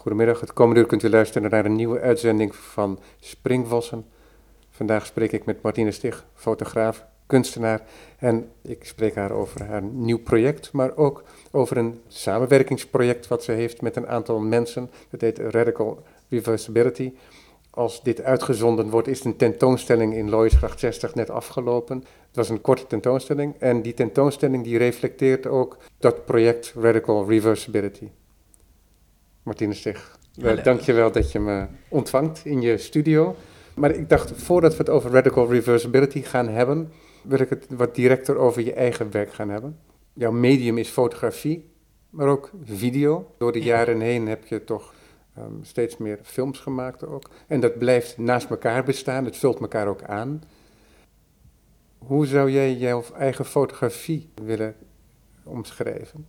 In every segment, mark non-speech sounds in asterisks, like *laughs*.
Goedemiddag, het komende uur kunt u luisteren naar een nieuwe uitzending van Springvossen. Vandaag spreek ik met Martine Stig, fotograaf, kunstenaar. En ik spreek haar over haar nieuw project, maar ook over een samenwerkingsproject wat ze heeft met een aantal mensen. Dat heet Radical Reversibility. Als dit uitgezonden wordt, is een tentoonstelling in Loisgracht 60 net afgelopen. Het was een korte tentoonstelling en die tentoonstelling die reflecteert ook dat project Radical Reversibility. Martine Stig, dank je wel dat je me ontvangt in je studio. Maar ik dacht, voordat we het over Radical Reversibility gaan hebben, wil ik het wat directer over je eigen werk gaan hebben. Jouw medium is fotografie, maar ook video. Door de jaren heen heb je toch um, steeds meer films gemaakt ook. En dat blijft naast elkaar bestaan, het vult elkaar ook aan. Hoe zou jij jouw eigen fotografie willen omschrijven?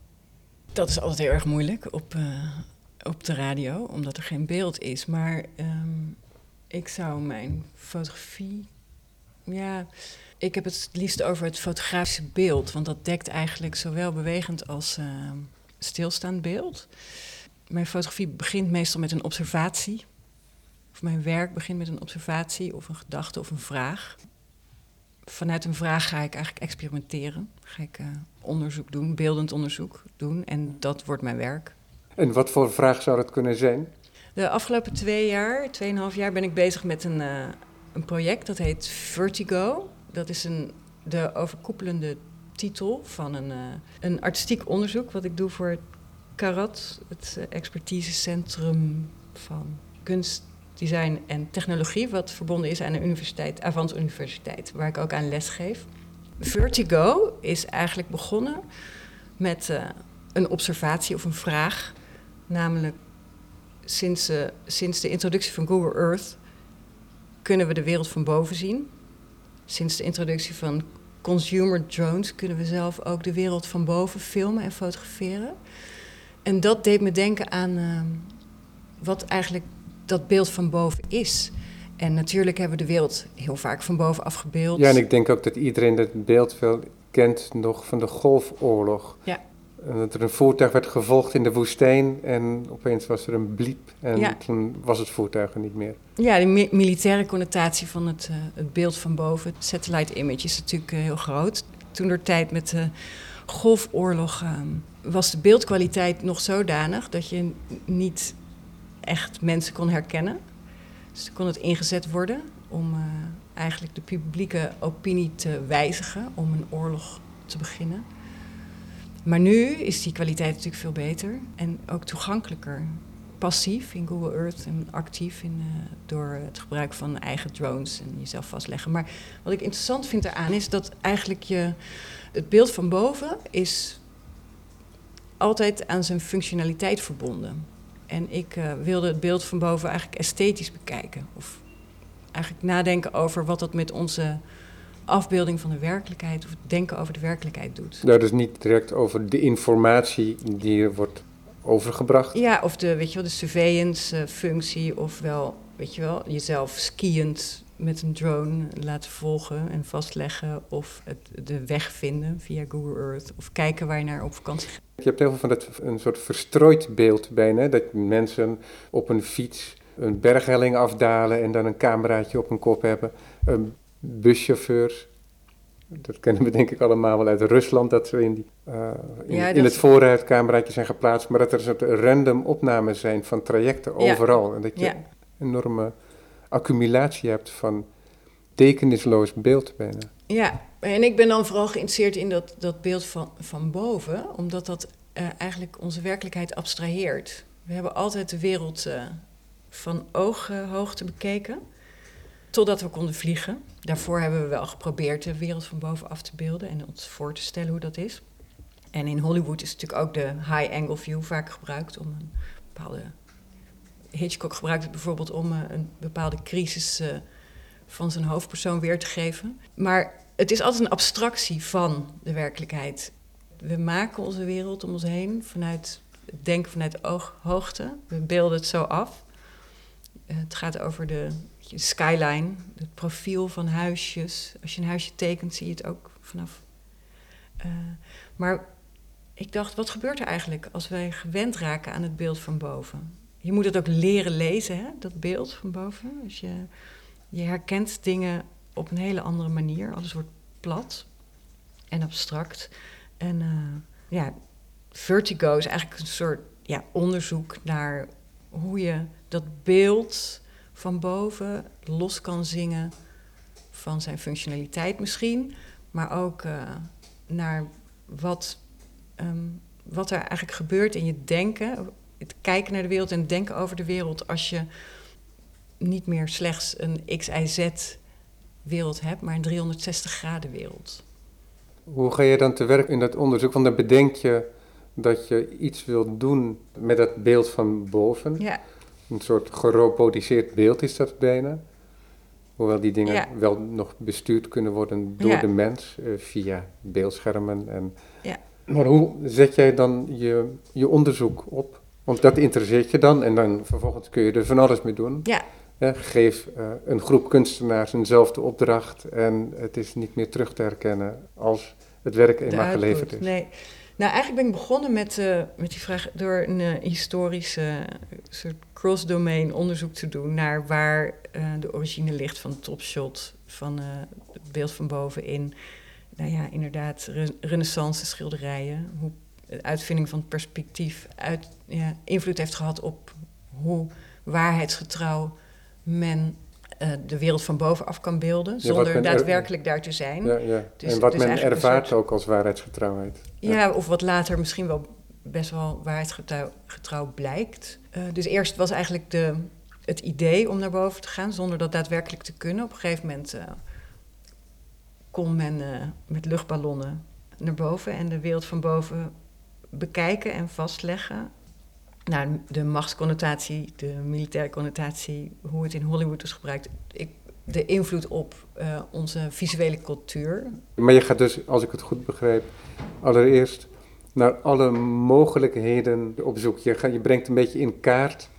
Dat is altijd heel erg moeilijk op, uh, op de radio, omdat er geen beeld is. Maar um, ik zou mijn fotografie. Ja, ik heb het liefst over het fotografische beeld, want dat dekt eigenlijk zowel bewegend als uh, stilstaand beeld. Mijn fotografie begint meestal met een observatie. Of mijn werk begint met een observatie of een gedachte of een vraag. Vanuit een vraag ga ik eigenlijk experimenteren. Ga ik uh, onderzoek doen, beeldend onderzoek doen. En dat wordt mijn werk. En wat voor vraag zou dat kunnen zijn? De afgelopen twee jaar, tweeënhalf jaar, ben ik bezig met een, uh, een project dat heet Vertigo. Dat is een, de overkoepelende titel van een, uh, een artistiek onderzoek wat ik doe voor CARAT, het uh, expertisecentrum van kunst, design en technologie, wat verbonden is aan de universiteit, Avant Universiteit, waar ik ook aan les geef. Vertigo is eigenlijk begonnen met een observatie of een vraag, namelijk sinds, uh, sinds de introductie van Google Earth kunnen we de wereld van boven zien. Sinds de introductie van consumer drones kunnen we zelf ook de wereld van boven filmen en fotograferen. En dat deed me denken aan uh, wat eigenlijk dat beeld van boven is. En natuurlijk hebben we de wereld heel vaak van boven afgebeeld. Ja, en ik denk ook dat iedereen dat beeld wel kent nog van de Golfoorlog. Ja. Dat er een voertuig werd gevolgd in de woestijn en opeens was er een bliep en ja. toen was het voertuig er niet meer. Ja, de mi militaire connotatie van het, uh, het, beeld van boven, het satellite image, is natuurlijk uh, heel groot. Toen door tijd met de Golfoorlog uh, was de beeldkwaliteit nog zodanig dat je niet echt mensen kon herkennen. Dus kon het ingezet worden om uh, eigenlijk de publieke opinie te wijzigen, om een oorlog te beginnen. Maar nu is die kwaliteit natuurlijk veel beter en ook toegankelijker. Passief in Google Earth en actief in, uh, door het gebruik van eigen drones en jezelf vastleggen. Maar wat ik interessant vind eraan is dat eigenlijk je, het beeld van boven is altijd aan zijn functionaliteit verbonden. En ik uh, wilde het beeld van boven eigenlijk esthetisch bekijken. Of eigenlijk nadenken over wat dat met onze afbeelding van de werkelijkheid of het denken over de werkelijkheid doet. Nou, dus niet direct over de informatie die er wordt overgebracht. Ja, of de, weet je wel, de surveillance-functie, of wel, weet je wel, jezelf skiënd met een drone laten volgen en vastleggen, of het, de weg vinden via Google Earth, of kijken waar je naar op vakantie gaat. Je hebt heel veel van dat een soort verstrooid beeld bijna, dat mensen op een fiets een berghelling afdalen en dan een cameraatje op hun kop hebben. Um, buschauffeurs. Dat kennen we denk ik allemaal wel uit Rusland, dat ze in, die, uh, in, ja, in het vooruitcameraatje zijn geplaatst, maar dat er een soort random opnames zijn van trajecten ja. overal. En dat je een enorme accumulatie hebt van tekenisloos beeld bijna. Ja, en ik ben dan vooral geïnteresseerd in dat, dat beeld van, van boven, omdat dat uh, eigenlijk onze werkelijkheid abstraheert. We hebben altijd de wereld uh, van ooghoogte bekeken. Totdat we konden vliegen. Daarvoor hebben we wel geprobeerd de wereld van bovenaf te beelden en ons voor te stellen hoe dat is. En in Hollywood is natuurlijk ook de high-angle view vaak gebruikt om een bepaalde. Hitchcock gebruikt het bijvoorbeeld om een bepaalde crisis uh, van zijn hoofdpersoon weer te geven. Maar het is altijd een abstractie van de werkelijkheid. We maken onze wereld om ons heen vanuit het denken vanuit ooghoogte. We beelden het zo af. Uh, het gaat over de skyline, het profiel van huisjes. Als je een huisje tekent, zie je het ook vanaf. Uh, maar ik dacht, wat gebeurt er eigenlijk als wij gewend raken aan het beeld van boven? je moet het ook leren lezen, hè, dat beeld van boven. Dus je, je herkent dingen op een hele andere manier. Alles wordt plat en abstract. En uh, ja, Vertigo is eigenlijk een soort ja, onderzoek naar hoe je dat beeld van boven los kan zingen van zijn functionaliteit misschien, maar ook uh, naar wat, um, wat er eigenlijk gebeurt in je denken, het kijken naar de wereld en het denken over de wereld als je niet meer slechts een X, Y, Z wereld hebt, maar een 360 graden wereld. Hoe ga je dan te werk in dat onderzoek? Want dan bedenk je dat je iets wilt doen met dat beeld van boven. Ja. Een soort gerobotiseerd beeld is dat bijna. Hoewel die dingen wel nog bestuurd kunnen worden door de mens uh, via beeldschermen. En... Ja. Maar hoe zet jij dan je, je onderzoek op? Want dat interesseert je dan en dan vervolgens kun je er van alles mee doen. Ja. geef uh, een groep kunstenaars eenzelfde opdracht en het is niet meer terug te herkennen als het werk eenmaal geleverd is. Nee. Nou, eigenlijk ben ik begonnen met, uh, met die vraag door een uh, historisch soort cross-domain onderzoek te doen naar waar de origine ligt van het topshot, van het beeld van bovenin. Nou ja, inderdaad, re renaissance schilderijen, hoe de uitvinding van het perspectief uit, ja, invloed heeft gehad op hoe waarheidsgetrouw men uh, de wereld van bovenaf kan beelden, ja, zonder daadwerkelijk daar te zijn. Ja, ja. Dus, en wat dus men ervaart soort, ook als waarheidsgetrouwheid. Ja, of wat later misschien wel best wel waarheidsgetrouw blijkt. Uh, dus eerst was eigenlijk de, het idee om naar boven te gaan, zonder dat daadwerkelijk te kunnen. Op een gegeven moment uh, kon men met luchtballonnen naar boven en de wereld van boven bekijken en vastleggen. Nou, de machtsconnotatie, de militaire connotatie, hoe het in Hollywood is gebruikt. Ik, de invloed op onze visuele cultuur. Maar je gaat dus, als ik het goed begrijp, allereerst naar alle mogelijkheden op zoek. Je, je brengt een beetje in kaart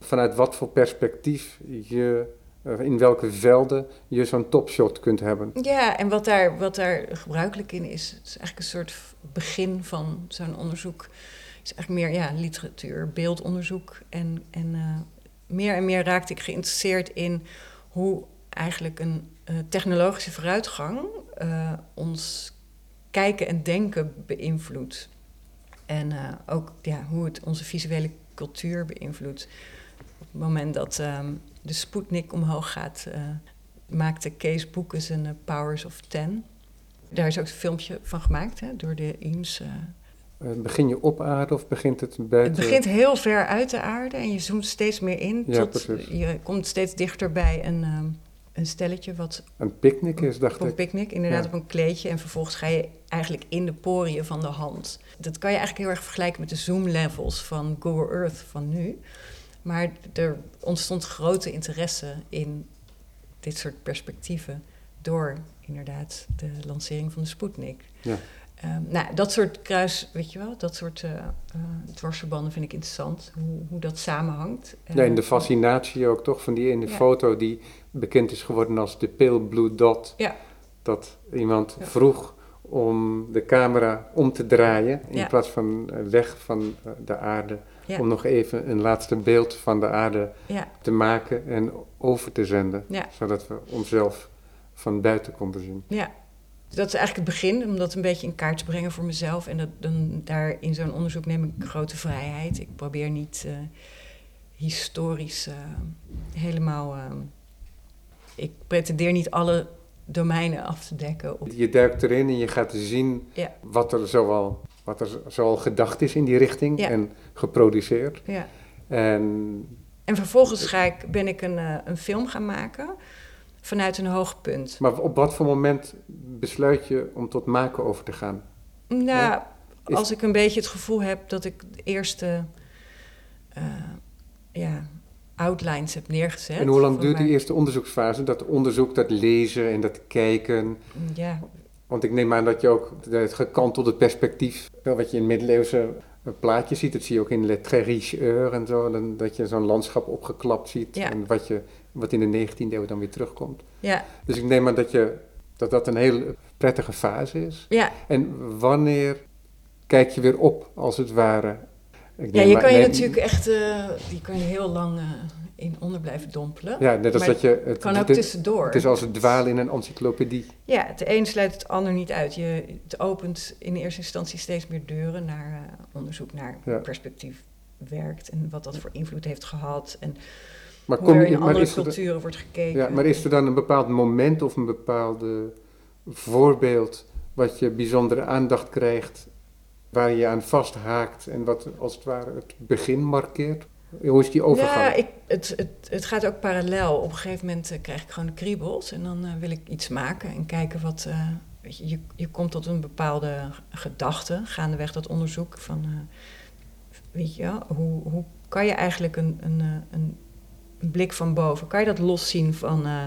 vanuit wat voor perspectief je eh, in welke velden je zo'n topshot kunt hebben. Ja, en wat daar, wat daar gebruikelijk in is, het is eigenlijk een soort begin van zo'n onderzoek. is eigenlijk meer ja, literatuur, beeldonderzoek. En, en uh, meer en meer raakte ik geïnteresseerd in hoe eigenlijk een uh, technologische vooruitgang ons kijken en denken beïnvloedt. En ook ja, hoe het onze visuele cultuur beïnvloedt. Op het moment dat um, de Sputnik omhoog gaat, uh, maakte Kees Boekes een uh, Powers of Ten. Daar is ook een filmpje van gemaakt hè, door de. Uh. begin je op aarde of begint het buiten? Het begint heel ver uit de aarde en je zoomt steeds meer in. Ja, tot je komt steeds dichter bij een, um, een stelletje wat... Een picknick is, dacht ik. Een picknick, inderdaad, ja. op een kleedje. En vervolgens ga je eigenlijk in de poriën van de hand. Dat kan je eigenlijk heel erg vergelijken met de zoom levels van Google Earth van nu. Maar er ontstond grote interesse in dit soort perspectieven door inderdaad de lancering van de Sputnik. Ja. Um, nou, dat soort kruis, weet je wel, dat soort uh, uh, dwarsverbanden vind ik interessant, hoe, hoe dat samenhangt. Ja, en de fascinatie ook toch van die ene ja. foto die bekend is geworden als de Pale Blue Dot. Ja. Dat iemand vroeg om de camera om te draaien in plaats van weg van de aarde om nog even een laatste beeld van de aarde te maken en over te zenden. Zodat we onszelf van buiten konden zien. Ja, dat is eigenlijk het begin, om dat een beetje in kaart te brengen voor mezelf. En dat, dan, daar in zo'n onderzoek neem ik grote vrijheid. Ik probeer niet uh, historisch uh, helemaal. Uh, ik pretendeer niet alle domeinen af te dekken. Je duikt erin en je gaat zien ja. wat er zoal wat er zoal gedacht is in die richting ja. en geproduceerd. Ja. En, en vervolgens ga ik, ben ik een, een film gaan maken vanuit een hoogpunt. Maar op wat voor moment besluit je om tot maken over te gaan? Nou, ja? is... als ik een beetje het gevoel heb dat ik de eerste uh, ja, outlines heb neergezet. En hoe lang duurt die eerste onderzoeksfase? Dat onderzoek, dat lezen en dat kijken? Ja, want ik neem aan dat je ook het gekantelde perspectief, wat je in middeleeuwse plaatjes ziet, dat zie je ook in Le en zo, dat je zo'n landschap opgeklapt ziet ja. en wat, je, wat in de 19e eeuw dan weer terugkomt. Ja. Dus ik neem aan dat, je, dat dat een heel prettige fase is. Ja. En wanneer kijk je weer op, als het ware, Ik Ja, je maar- kan je neem- natuurlijk echt, eh, die kan je heel lang eh, in onder blijven dompelen. Ja, net als maar dat je... Het, kan ook het- tussendoor. Het is als het dwalen in een encyclopedie. Ja, het een sluit het ander niet uit. Je, het opent in eerste instantie steeds meer deuren naar eh, onderzoek naar Ja. hoe perspectief werkt en wat dat voor invloed heeft gehad en Maar, hoe er in maar, andere is er, culturen wordt gekeken. ja, maar is er dan een bepaald moment of een bepaalde voorbeeld wat je bijzondere aandacht krijgt, waar je aan vasthaakt en wat als het ware het begin markeert? Hoe is die overgang? Ja, ik, het, het, het gaat ook parallel. Op een gegeven moment eh, krijg ik gewoon de kriebels en dan eh, wil ik iets maken en kijken wat. eh, weet je, je, je komt tot een bepaalde gedachte gaandeweg dat onderzoek van. weet je, hoe, hoe kan je eigenlijk een, een, een blik van boven, kan je dat loszien van, eh,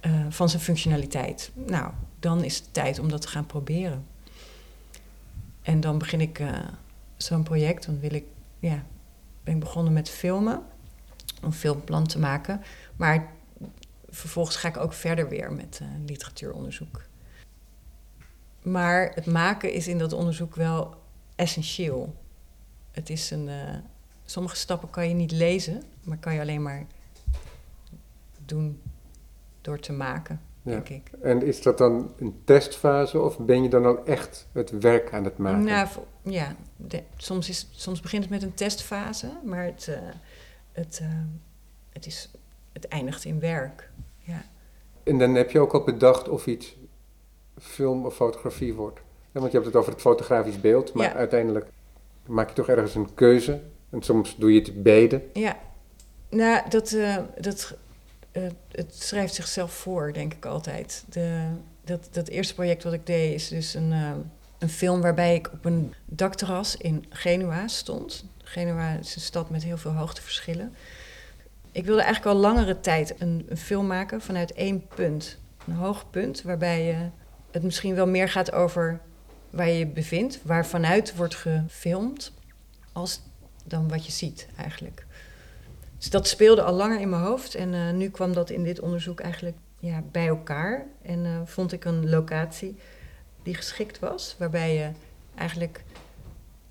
eh, van zijn functionaliteit? Nou, dan is het tijd om dat te gaan proberen. En dan begin ik eh, zo'n project, dan wil ik, ja, ben ik begonnen met filmen, een filmplan te maken. Maar vervolgens ga ik ook verder weer met literatuuronderzoek. Maar het maken is in dat onderzoek wel essentieel. Het is een, sommige stappen kan je niet lezen, maar kan je alleen maar doen door te maken, Ja. denk ik. En is dat dan een testfase of ben je dan al echt het werk aan het maken? Nou, ja, de- soms, is, soms begint het met een testfase, maar het, eh, het, eh, het, is, het eindigt in werk. Ja. En dan heb je ook al bedacht of iets film of fotografie wordt. Ja, want je hebt het over het fotografisch beeld, maar Ja. uiteindelijk maak je toch ergens een keuze. En soms doe je het beide. Ja, nou, dat, eh, dat, eh, het schrijft zichzelf voor, denk ik altijd. De, dat, dat eerste project wat ik deed is dus een, eh, een film waarbij ik op een dakterras in Genua stond. Genua is een stad met heel veel hoogteverschillen. Ik wilde eigenlijk al langere tijd een, een film maken vanuit één punt. Een hoog punt waarbij je het misschien wel meer gaat over waar je je bevindt, waar vanuit wordt gefilmd, als dan wat je ziet eigenlijk. Dus dat speelde al langer in mijn hoofd en eh, nu kwam dat in dit onderzoek eigenlijk ja, bij elkaar. En eh, vond ik een locatie die geschikt was, waarbij je eigenlijk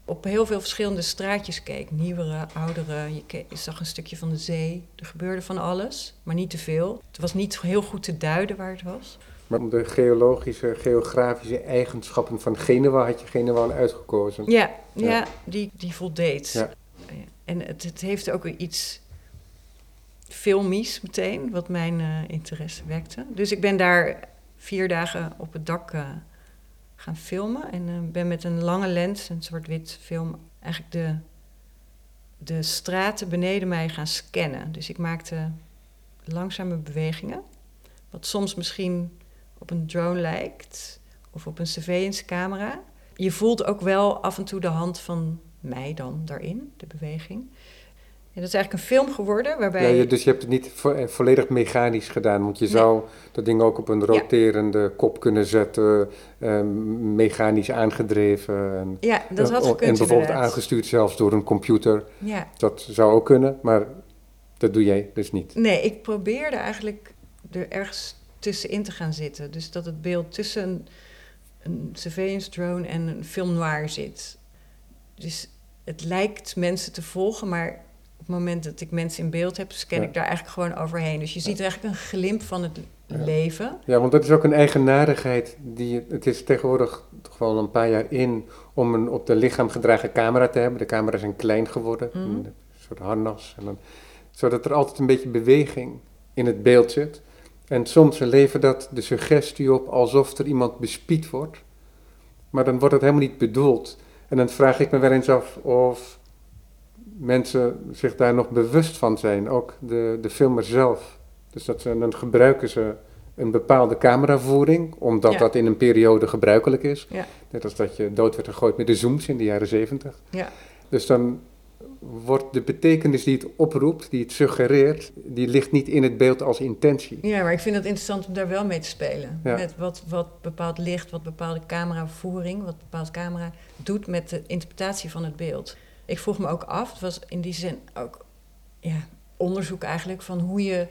op heel veel verschillende straatjes keek. Nieuwere, oudere, je, zag een stukje van de zee. Er gebeurde van alles, maar niet te veel. Het was niet heel goed te duiden waar het was. Maar om de geologische, geografische eigenschappen van Genua had je Genua uitgekozen. Ja, ja. Ja. die, die voldeed. Ja. En het, het heeft ook iets filmies meteen, wat mijn eh, interesse wekte. Dus ik ben daar vier dagen op het dak eh, gaan filmen. En eh, ben met een lange lens, een zwart-wit film, eigenlijk de, de straten beneden mij gaan scannen. Dus ik maakte langzame bewegingen. Wat soms misschien op een drone lijkt, of op een surveillance camera. Je voelt ook wel af en toe de hand van mij dan daarin, de beweging. En dat is eigenlijk een film geworden waarbij... Ja, dus je hebt het niet vo- eh, volledig mechanisch gedaan, want je Nee. zou dat ding ook op een roterende kop kunnen zetten, eh, mechanisch aangedreven. En, Ja, dat had eh, gekund En bijvoorbeeld inderdaad. aangestuurd zelfs door een computer. Ja. Dat zou ook kunnen, maar dat doe jij dus niet. Nee, ik probeerde eigenlijk er ergens tussenin te gaan zitten. Dus dat het beeld tussen een, een surveillance drone en een film noir zit. Dus het lijkt mensen te volgen, maar op het moment dat ik mensen in beeld heb, scan Ja. ik daar eigenlijk gewoon overheen. Dus je ziet eigenlijk een glimp van het Ja. leven. Ja, want dat is ook een eigenaardigheid. Die, het is tegenwoordig toch wel een paar jaar in om een op de lichaam gedragen camera te hebben. De camera's zijn klein geworden, Mhm. een soort harnas. En dan, zodat er altijd een beetje beweging in het beeld zit. En soms levert dat de suggestie op alsof er iemand bespied wordt. Maar dan wordt het helemaal niet bedoeld. En dan vraag ik me wel eens af of mensen zich daar nog bewust van zijn. Ook de, de filmer zelf. Dus dat ze, dan gebruiken ze een bepaalde cameravoering, omdat Ja. dat in een periode gebruikelijk is. Ja. Net als dat je dood werd gegooid met de zooms in de jaren zeventig. Ja. Dus dan wordt de betekenis die het oproept, die het suggereert, die ligt niet in het beeld als intentie. Ja, maar ik vind het interessant om daar wel mee te spelen. Ja. Met wat, wat bepaald licht, wat bepaalde cameravoering, wat bepaald camera doet met de interpretatie van het beeld. Ik vroeg me ook af, het was in die zin ook ja, onderzoek eigenlijk van hoe je,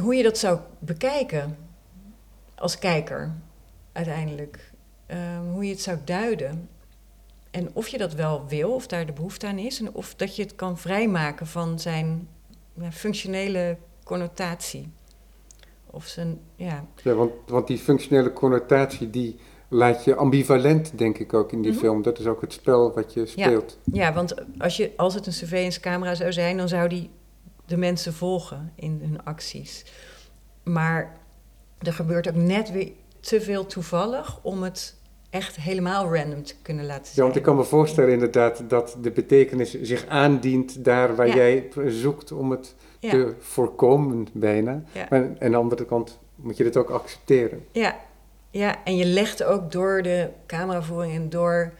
hoe je dat zou bekijken als kijker uiteindelijk. Ehm, hoe je het zou duiden. En of je dat wel wil, of daar de behoefte aan is, en of dat je het kan vrijmaken van zijn ja, functionele connotatie. Of zijn, ja. Ja, want, want die functionele connotatie, die laat je ambivalent, denk ik ook, in die Mhm. film. Dat is ook het spel wat je speelt. Ja, want als, je, als het een surveillance camera zou zijn, dan zou die de mensen volgen in hun acties. Maar er gebeurt ook net weer te veel toevallig om het echt helemaal random te kunnen laten Ja, zijn. want ik kan me voorstellen inderdaad dat de betekenis zich aandient daar waar Ja. jij zoekt om het ja, te voorkomen, bijna. ja. Maar aan de andere kant moet je dit ook accepteren. Ja, ja, en je legt ook door de cameravoering en door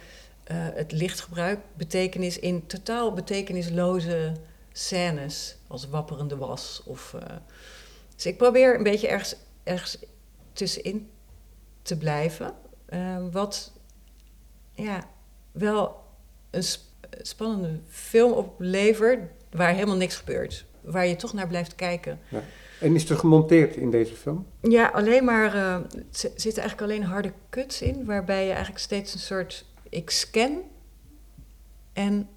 eh, het lichtgebruik betekenis in totaal betekenisloze scènes, als wapperende was. Of, eh, dus ik probeer een beetje ergens, ergens tussenin te blijven, eh, wat ja, wel een sp- spannende film oplevert waar helemaal niks gebeurt. Waar je toch naar blijft kijken. En is er gemonteerd in deze film? Ja, alleen maar. eh, er zi- zitten eigenlijk alleen harde cuts in, waarbij je eigenlijk steeds een soort. Ik scan en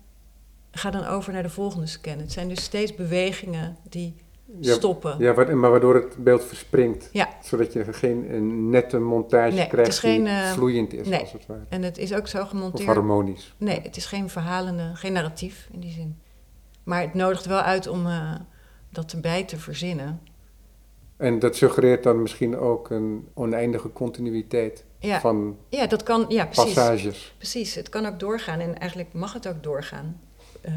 ga dan over naar de volgende scan. Het zijn dus steeds bewegingen die Ja, stoppen. Ja, maar waardoor het beeld verspringt. Ja. Zodat je geen een nette montage Nee, krijgt is geen, die eh, vloeiend is, nee. als het ware. En het is ook zo Of gemonteerd. harmonisch. Nee, het is geen verhalende, geen narratief in die zin. Maar het nodigt wel uit om eh, dat erbij te verzinnen. En dat suggereert dan misschien ook een oneindige continuïteit Ja, van ja dat kan. Ja, precies. passages. Precies, het kan ook doorgaan en eigenlijk mag het ook doorgaan, eh,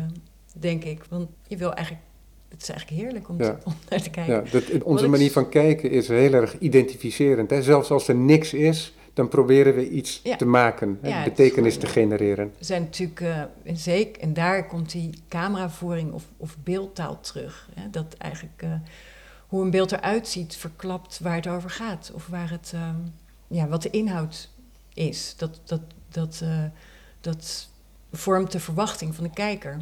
denk ik. Want je wil eigenlijk, het is eigenlijk heerlijk om, Ja. te, *laughs* om naar te kijken. Ja, dat, onze manier van kijken is heel erg identificerend. Hè? Zelfs als er niks is, dan proberen we iets Ja. te maken, hè? Betekenis te genereren. Er zijn natuurlijk, eh, en zeker, en daar komt die cameravoering of, of beeldtaal terug. Hè? Dat eigenlijk eh, hoe een beeld eruit ziet verklapt waar het over gaat. Of waar het, ehm, ja, wat de inhoud is. Dat, dat, dat, eh, dat vormt de verwachting van de kijker.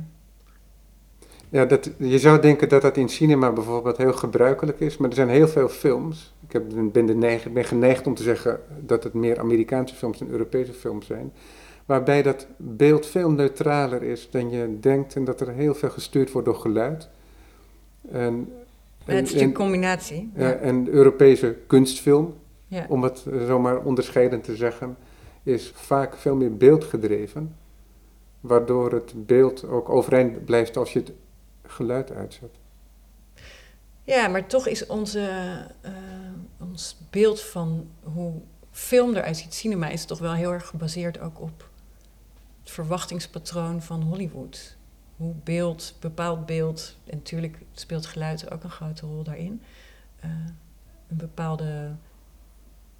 Ja, dat, je zou denken dat dat in cinema bijvoorbeeld heel gebruikelijk is, maar er zijn heel veel films. Ik heb, ben, de neig, ben geneigd om te zeggen dat het meer Amerikaanse films dan Europese films zijn, waarbij dat beeld veel neutraler is dan je denkt en dat er heel veel gestuurd wordt door geluid. En, En, het is natuurlijk een combinatie. Ja, en Europese kunstfilm, Ja. om het eh, zomaar onderscheidend te zeggen, is vaak veel meer beeldgedreven. Waardoor het beeld ook overeind blijft als je het geluid uitzet. Ja, maar toch is onze, eh, ons beeld van hoe film eruit ziet, cinema, is toch wel heel erg gebaseerd ook op het verwachtingspatroon van Hollywood. Hoe beeld, bepaald beeld, en natuurlijk speelt geluid ook een grote rol daarin, eh, een bepaalde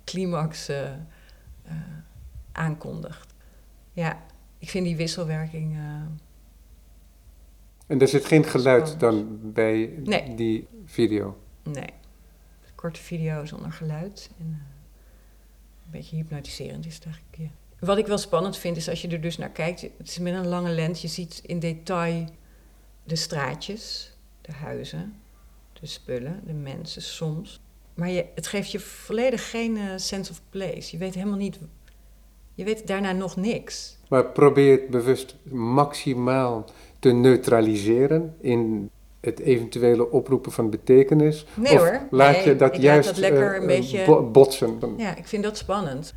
climax eh, aankondigt. Ja, ik vind die wisselwerking. En er zit geen geluid dan bij Nee. die video. Nee. Korte video zonder geluid. En, eh, een beetje hypnotiserend is het eigenlijk. Ja. Wat ik wel spannend vind is als je er dus naar kijkt. Het is met een lange lens. Je ziet in detail de straatjes, de huizen, de spullen, de mensen soms. Maar je, het geeft je volledig geen eh, sense of place. Je weet helemaal niet. Je weet daarna nog niks. Maar probeer het bewust maximaal te neutraliseren in het eventuele oproepen van betekenis. Nee of hoor. laat Nee, je dat juist dat lekker eh, een eh, beetje- bo- botsen? Ja, ik vind dat spannend.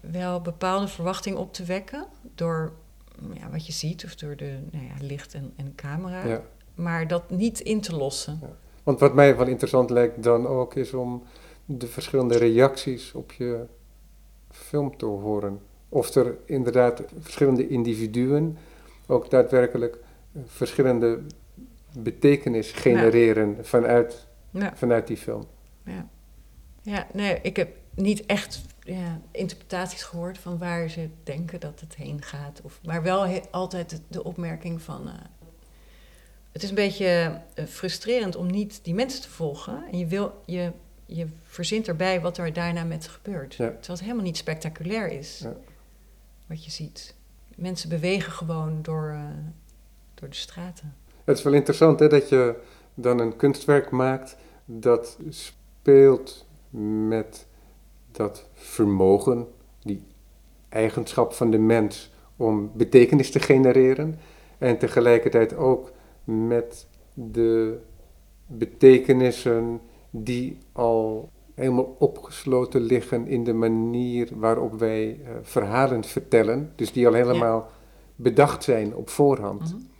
Wel bepaalde verwachting op te wekken door ja, wat je ziet of door de nou ja, licht en, en camera. Ja. Maar dat niet in te lossen. Want wat mij wel interessant lijkt dan ook is om de verschillende reacties op je film te horen. Of er inderdaad verschillende individuen ook daadwerkelijk eh, verschillende betekenis genereren vanuit, vanuit die film. ja. ja, nee, ik heb niet echt ja, interpretaties gehoord van waar ze denken dat het heen gaat. Of, maar wel he- altijd de, opmerking van. eh, het is een beetje eh, frustrerend om niet die mensen te volgen. En je, wil, je, je verzint erbij wat er daarna met gebeurt. Ja. Terwijl het helemaal niet spectaculair is Ja. wat je ziet. Mensen bewegen gewoon door, eh, door de straten. Het is wel interessant hè, dat je dan een kunstwerk maakt dat speelt met dat vermogen, die eigenschap van de mens om betekenis te genereren. En tegelijkertijd ook met de betekenissen die al helemaal opgesloten liggen in de manier waarop wij uh, verhalen vertellen. Dus die al helemaal bedacht zijn op voorhand. Mhm.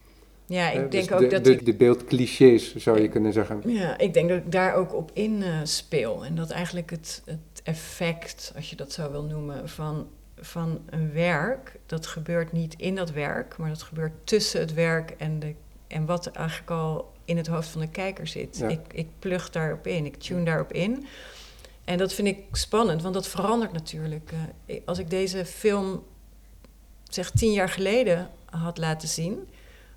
Ja, ik denk dus ook dat... De, de beeldclichés, zou je kunnen zeggen. Ja, ik denk dat ik daar ook op in uh, speel. En dat eigenlijk het, het effect, als je dat zo wil noemen, van, van een werk... dat gebeurt niet in dat werk, maar dat gebeurt tussen het werk en, de, en wat eigenlijk al in het hoofd van de kijker zit. Ik, ik plug daarop in, ik tune daarop in... En dat vind ik spannend, want dat verandert natuurlijk. Uh, als ik deze film, zeg tien jaar geleden, had laten zien,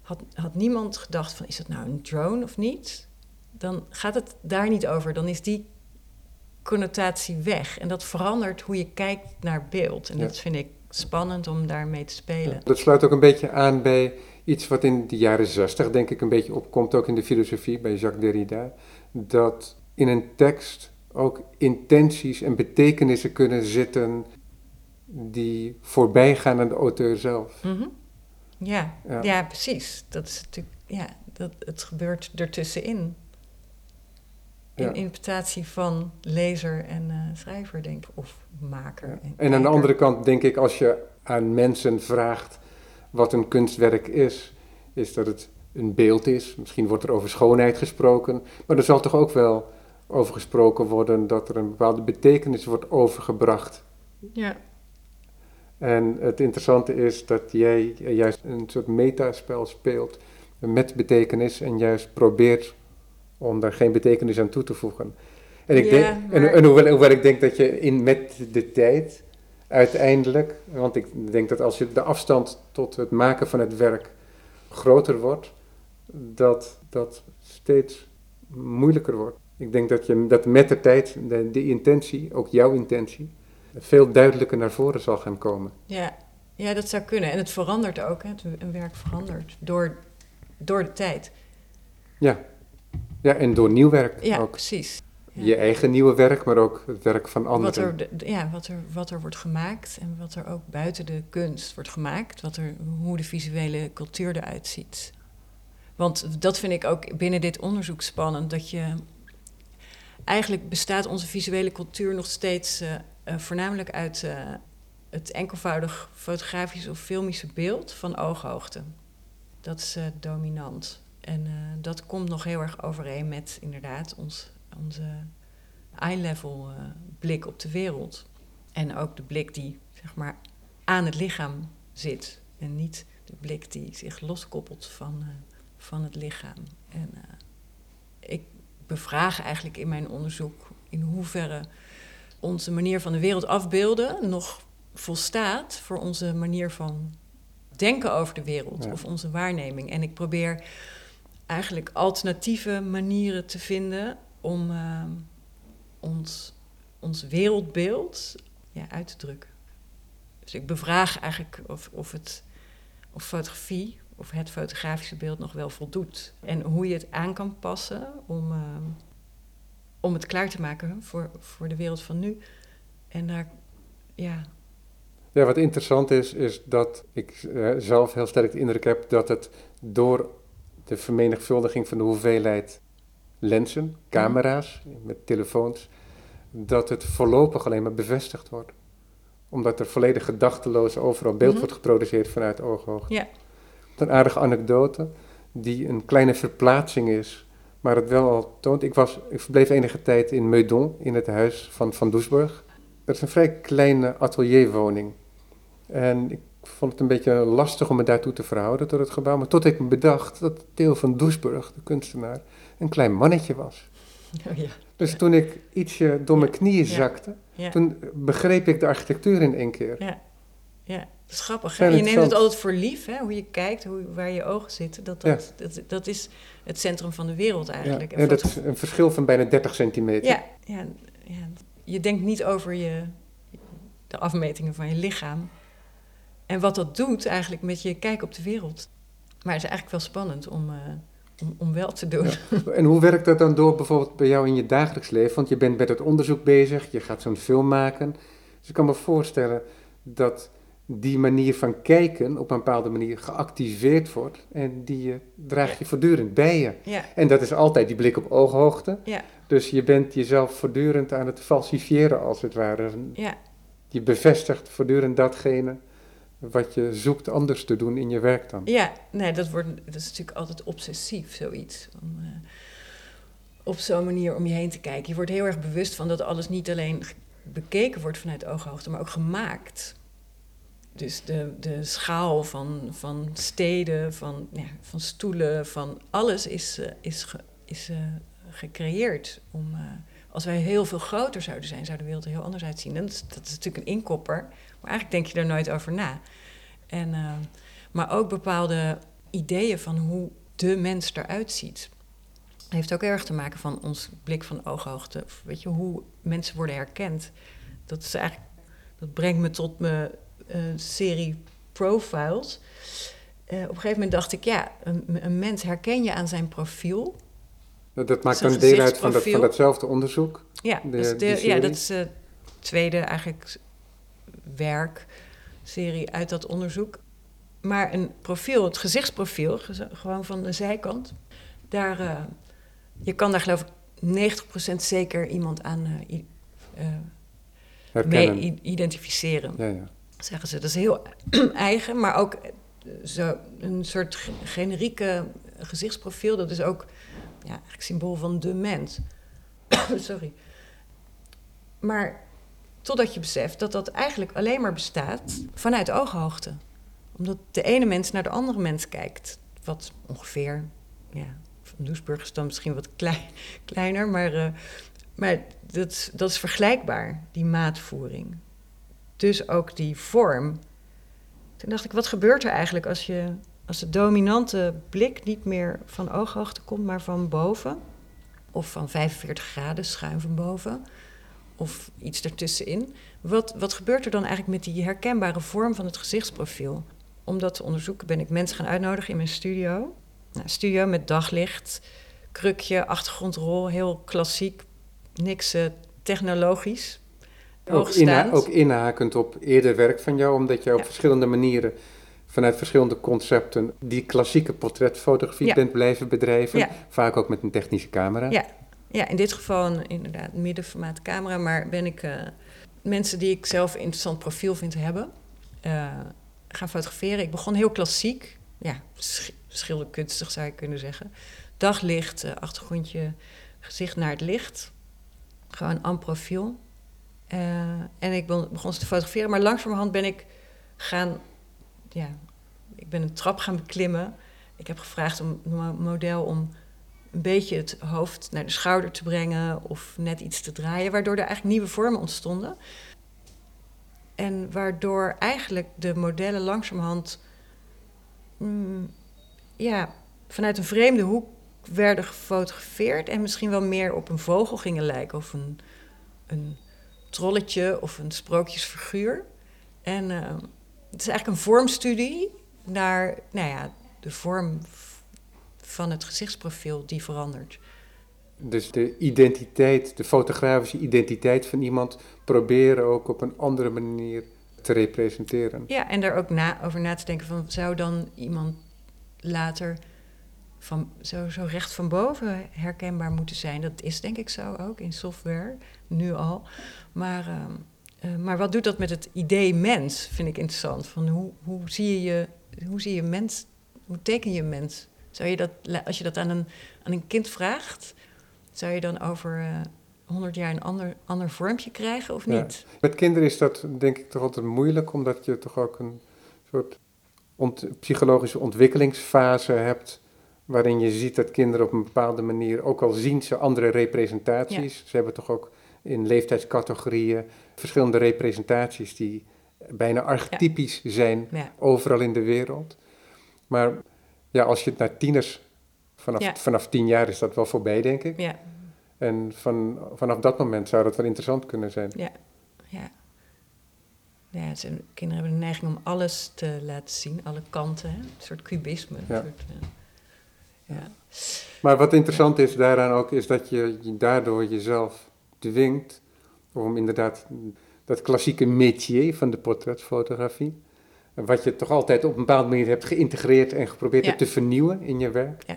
had, had niemand gedacht van is het nou een drone of niet? Dan gaat het daar niet over. Dan is die connotatie weg. En dat verandert hoe je kijkt naar beeld. En dat vind ik spannend om daarmee te spelen. dat sluit ook een beetje aan bij iets wat in de jaren zestig, denk ik, een beetje opkomt, ook in de filosofie bij Jacques Derrida. Dat in een tekst ook intenties en betekenissen kunnen zitten die voorbij gaan aan de auteur zelf. Mhm. Ja, ja, precies. Dat is natuurlijk, ja, dat, het gebeurt ertussenin. In interpretatie van lezer en uh, schrijver, denk ik, of maker. En, en aan de andere kant denk ik, als je aan mensen vraagt wat een kunstwerk is, is dat het een beeld is. Misschien wordt er over schoonheid gesproken, maar er zal toch ook wel over gesproken worden dat er een bepaalde betekenis wordt overgebracht. Ja. En het interessante is dat jij juist een soort metaspel speelt met betekenis en juist probeert om daar geen betekenis aan toe te voegen. En, ik denk, en, en hoewel, hoewel, ik denk dat je in, met de tijd uiteindelijk, want ik denk dat als je de afstand tot het maken van het werk groter wordt, dat dat steeds moeilijker wordt. Ik denk dat, je, dat met de tijd de, de intentie, ook jouw intentie, veel duidelijker naar voren zal gaan komen. Ja, ja dat zou kunnen. En het verandert ook. Hè? Een werk verandert door, door de tijd. Ja. ja, en door nieuw werk ja, ook. precies. Ja. Je eigen nieuwe werk, maar ook het werk van anderen. Wat er, ja, wat er, wat er wordt gemaakt en wat er ook buiten de kunst wordt gemaakt. Wat er, hoe de visuele cultuur eruit ziet. Want dat vind ik ook binnen dit onderzoek spannend. Dat je eigenlijk bestaat onze visuele cultuur nog steeds uh, uh, voornamelijk uit uh, het enkelvoudig fotografisch of filmische beeld van ooghoogte. Dat is dominant. En dat komt nog heel erg overeen met inderdaad ons, onze eye-level blik op de wereld. En ook de blik die zeg maar aan het lichaam zit. En niet de blik die zich loskoppelt van, van het lichaam. En ik bevragen eigenlijk in mijn onderzoek in hoeverre onze manier van de wereld afbeelden nog volstaat voor onze manier van denken over de wereld of onze waarneming. En ik probeer eigenlijk alternatieve manieren te vinden om uh, ons, ons wereldbeeld ja, uit te drukken. Dus ik bevraag eigenlijk of, of, het, of fotografie of het fotografische beeld nog wel voldoet. En hoe je het aan kan passen om, uh, om het klaar te maken voor, voor de wereld van nu. En daar, ja. Ja, wat interessant is, is dat ik uh, zelf heel sterk de indruk heb dat het door de vermenigvuldiging van de hoeveelheid lenzen, camera's, met telefoons, dat het voorlopig alleen maar bevestigd wordt. Omdat er volledig gedachteloos overal beeld mm wordt geproduceerd vanuit ooghoogte. Ja een aardige anekdote, die een kleine verplaatsing is, maar het wel al toont. Ik, was, ik verbleef enige tijd in Meudon, in het huis van Van Doesburg. Dat is een vrij kleine atelierwoning. En ik vond het een beetje lastig om me daartoe te verhouden tot het gebouw. Maar tot ik me bedacht dat Theo van Doesburg, de kunstenaar, een klein mannetje was. Oh ja. Dus toen ik ietsje door mijn knieën zakte, toen begreep ik de architectuur in één keer. Ja, ja. Dat is grappig. Je neemt het altijd voor lief, hè? hoe je kijkt, hoe, waar je ogen zitten. Dat, dat, dat, dat, is het centrum van de wereld eigenlijk. Ja, en dat is een verschil van bijna 30 centimeter. Ja, ja, ja, je denkt niet over je, de afmetingen van je lichaam. En wat dat doet eigenlijk met je kijk op de wereld. Maar het is eigenlijk wel spannend om, uh, om, om, wel te doen. *laughs* En hoe werkt dat dan door bijvoorbeeld bij jou in je dagelijks leven? Want je bent met het onderzoek bezig, je gaat zo'n film maken. Dus ik kan me voorstellen dat die manier van kijken op een bepaalde manier geactiveerd wordt en die je, draag je voortdurend bij je. Ja, En dat is altijd die blik op ooghoogte. ja, Dus je bent jezelf voortdurend aan het falsifiëren als het ware. ja, Je bevestigt voortdurend datgene wat je zoekt anders te doen in je werk dan. ja. Nee, dat, wordt, dat is natuurlijk altijd obsessief, zoiets. Om, eh, op zo'n manier om je heen te kijken. Je wordt heel erg bewust van dat alles niet alleen bekeken wordt vanuit ooghoogte, maar ook gemaakt. Dus de, de schaal van, van steden, van, ja, van stoelen, van alles is, eh, is, is eh, gecreëerd. Om, eh, als wij heel veel groter zouden zijn, zou de wereld er heel anders uitzien. En dat is, dat is natuurlijk een inkopper, maar eigenlijk denk je daar nooit over na. En, maar ook bepaalde ideeën van hoe de mens eruit ziet. Heeft ook erg te maken van ons blik van ooghoogte. Weet je, hoe mensen worden herkend. Dat, is eigenlijk, dat brengt me tot mijn serie profiles. Eh, op een gegeven moment dacht ik, ja, een, een mens herken je aan zijn profiel. Dat, maakt dan deel uit van, dat, van datzelfde onderzoek. Ja, De- dus de, ja dat is de tweede eigenlijk werkserie uit dat onderzoek. Maar een profiel, het gezichtsprofiel, gez- gewoon van de zijkant, daar, eh, je kan daar geloof ik 90% zeker iemand aan eh, eh, mee identificeren, Ja, ja. Zeggen ze. Dat is heel *clears throat* eigen, maar ook eh, zo een soort ge- generieke gezichtsprofiel. Dat is ook ja, eigenlijk symbool van de mens. *clears throat* Sorry. Maar totdat je beseft dat dat eigenlijk alleen maar bestaat vanuit ooghoogte. Omdat de ene mens naar de andere mens kijkt. Wat ongeveer, ja, van Doesburg dan misschien wat klei- *laughs* kleiner, maar, eh, maar dat, dat is vergelijkbaar, die maatvoering. Dus ook die vorm. Toen dacht ik, wat gebeurt er eigenlijk als, je, als de dominante blik niet meer van ooghoogte komt, maar van boven? Of van 45 graden schuin van boven? Of iets ertussenin? Wat, wat gebeurt er dan eigenlijk met die herkenbare vorm van het gezichtsprofiel? Om dat te onderzoeken ben ik mensen gaan uitnodigen in mijn studio. Nou, studio met daglicht, krukje, achtergrondrol, heel klassiek, niks technologisch. Ook, inha ook inhakend op eerder werk van jou, omdat jij op verschillende manieren vanuit verschillende concepten die klassieke portretfotografie Ja. bent blijven bedrijven. Ja. Vaak ook met een technische camera. Ja. Ja, in dit geval een inderdaad middenformaat camera, maar ben ik eh, mensen die ik zelf een interessant profiel vind hebben, eh, gaan fotograferen. Ik begon heel klassiek, ja, sch- schilderkunstig zou je kunnen zeggen. Daglicht, eh, achtergrondje, gezicht naar het licht. Gewoon aan profiel. Eh, en ik begon ze te fotograferen, maar langzamerhand ben ik gaan, ja, ik ben een trap gaan beklimmen. Ik heb gevraagd om een model om een beetje het hoofd naar de schouder te brengen of net iets te draaien, waardoor er eigenlijk nieuwe vormen ontstonden. En waardoor eigenlijk de modellen langzamerhand mm, ja, vanuit een vreemde hoek werden gefotografeerd en misschien wel meer op een vogel gingen lijken of een, een trolletje of een sprookjesfiguur. En eh, het is eigenlijk een vormstudie naar nou ja, de vorm van het gezichtsprofiel die verandert. Dus de identiteit, de fotografische identiteit van iemand proberen ook op een andere manier te representeren. Ja, en daar ook na, over na te denken van zou dan iemand later van, zo, zo recht van boven herkenbaar moeten zijn. Dat is denk ik zo ook in software, nu al. Maar, ehm, eh, maar wat doet dat met het idee mens, vind ik interessant. Van hoe, hoe zie je hoe zie je mens, hoe teken je mens? Zou je dat, als je dat aan een, aan een kind vraagt, zou je dan over eh 100 jaar een ander, ander vormpje krijgen of Ja. niet? Met kinderen is dat denk ik toch altijd moeilijk, omdat je toch ook een soort ont- psychologische ontwikkelingsfase hebt, waarin je ziet dat kinderen op een bepaalde manier, ook al zien ze andere representaties, ze hebben toch ook in leeftijdscategorieën verschillende representaties die bijna archetypisch zijn Ja. overal in de wereld. Maar ja, als je het naar tieners, vanaf, vanaf tien jaar is dat wel voorbij, denk ik. Ja, En van, vanaf dat moment zou dat wel interessant kunnen zijn. Ja, ja. Ja, zijn- kinderen hebben de neiging om alles te laten zien, alle kanten. Hè? Een soort. Een soort, eh, ja. Maar wat interessant is daaraan ook, is dat je je daardoor jezelf dwingt om inderdaad dat klassieke métier van de portretfotografie, wat je toch altijd op een bepaalde manier hebt geïntegreerd en geprobeerd Ja. te vernieuwen in je werk. Ja.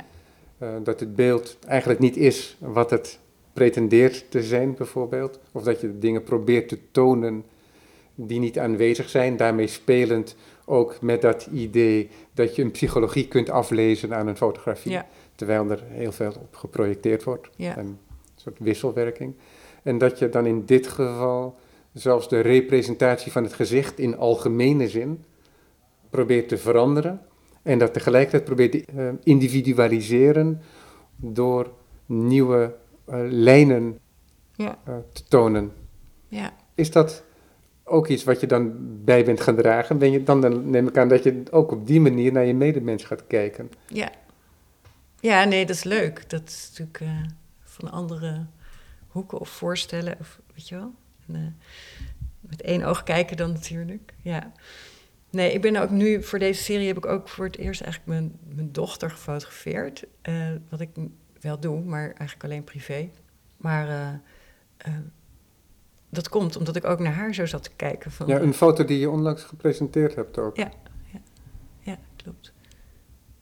Eh, dat het beeld eigenlijk niet is wat het pretendeert te zijn, bijvoorbeeld. Of dat je dingen probeert te tonen die niet aanwezig zijn, daarmee spelend ook met dat idee dat je een psychologie kunt aflezen aan een fotografie. Ja. Terwijl er heel veel op geprojecteerd wordt. Ja. Een soort wisselwerking. En dat je dan in dit geval zelfs de representatie van het gezicht in algemene zin probeert te veranderen. En dat tegelijkertijd probeert te eh, individualiseren door nieuwe eh, lijnen Ja. eh, te tonen. Ja. Is dat ook iets wat je dan bij bent gaan dragen? Ben je, dan, neem ik aan dat je ook op die manier naar je medemens gaat kijken. Ja. Ja, nee, dat is leuk. Dat is natuurlijk eh, van andere hoeken of voorstellen, of weet je wel. Eh, met één oog kijken dan natuurlijk. Ja. Nee, ik ben ook nu voor deze serie heb ik ook voor het eerst eigenlijk mijn, mijn dochter gefotografeerd. Eh, wat ik wel doe, maar eigenlijk alleen privé. Maar dat komt omdat ik ook naar haar zo zat te kijken. Van, Ja, een foto die je onlangs gepresenteerd hebt ook. Ja. Ja, klopt.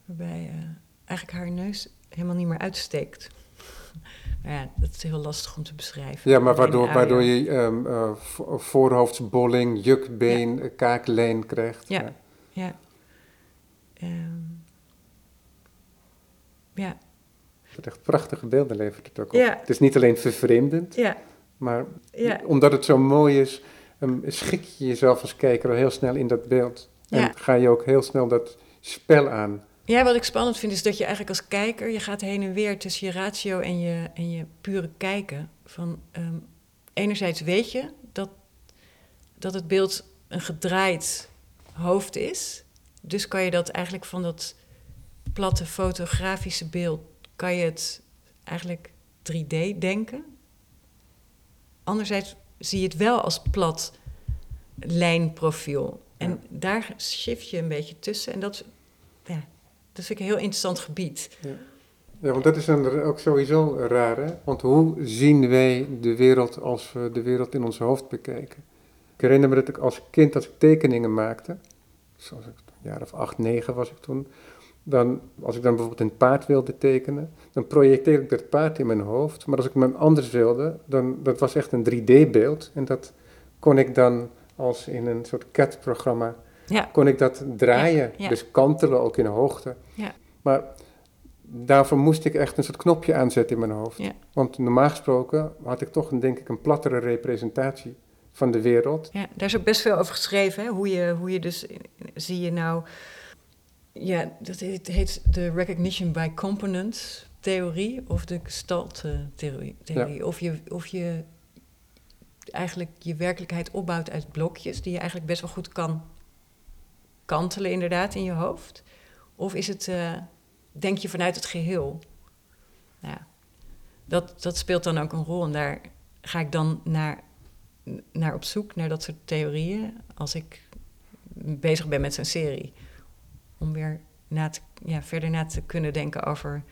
Waarbij eh, eigenlijk haar neus helemaal niet meer uitsteekt. *laughs* Maar ja, dat is heel lastig om te beschrijven. Ja, maar waardoor, waardoor je vo- voorhoofdsbolling, jukbeen, eh, kaaklijn krijgt. Ja. Ja. Ja. Het echt prachtige beelden levert het ook op. Ja. Het is niet alleen vervreemdend, Ja. Maar Ja. omdat het zo mooi is, ehm, schik je jezelf als kijker al heel snel in dat beeld. En ga je ook heel snel dat spel aan. Ja, wat ik spannend vind is dat je eigenlijk als kijker, je gaat heen en weer tussen je ratio en je, en je pure kijken. Van, ehm, enerzijds weet je dat, dat het beeld een gedraaid hoofd is. Dus kan je dat eigenlijk van dat platte fotografische beeld, kan je het eigenlijk 3D denken. Anderzijds zie je het wel als plat lijnprofiel. En Ja. daar shift je een beetje tussen. En dat, ja, dat vind ik een heel interessant gebied. Ja, want dat is dan ook sowieso raar, hè? Want hoe zien wij de wereld als we de wereld in ons hoofd bekijken? Ik herinner me dat ik als kind, als ik tekeningen maakte, zoals ik een jaar of acht, negen was ik toen, dan, als ik dan bijvoorbeeld een paard wilde tekenen, dan projecteerde ik dat paard in mijn hoofd. Maar als ik hem anders wilde, dan dat was echt een 3D-beeld. En dat kon ik dan als in een soort CAD-programma, Ja, kon ik dat draaien. Ja, ja. Dus kantelen ook in hoogte. Ja. Maar daarvoor moest ik echt een soort knopje aanzetten in mijn hoofd. Want normaal gesproken had ik toch een, denk ik een plattere representatie van de wereld. ja, daar is ook best veel over geschreven. Hè? Hoe, je, hoe je dus, zie je nou... Ja, dat heet, heet de recognition by components theorie of de gestalt eh, theorie. theorie. Of, je, of je eigenlijk je werkelijkheid opbouwt uit blokjes... die je eigenlijk best wel goed kan kantelen inderdaad in je hoofd. Of is het, eh, denk je vanuit het geheel? Ja, dat, dat speelt dan ook een rol. En daar ga ik dan naar, naar op zoek, naar dat soort theorieën... als ik bezig ben met zo'n serie. Om weer na te, ja, verder na te kunnen denken over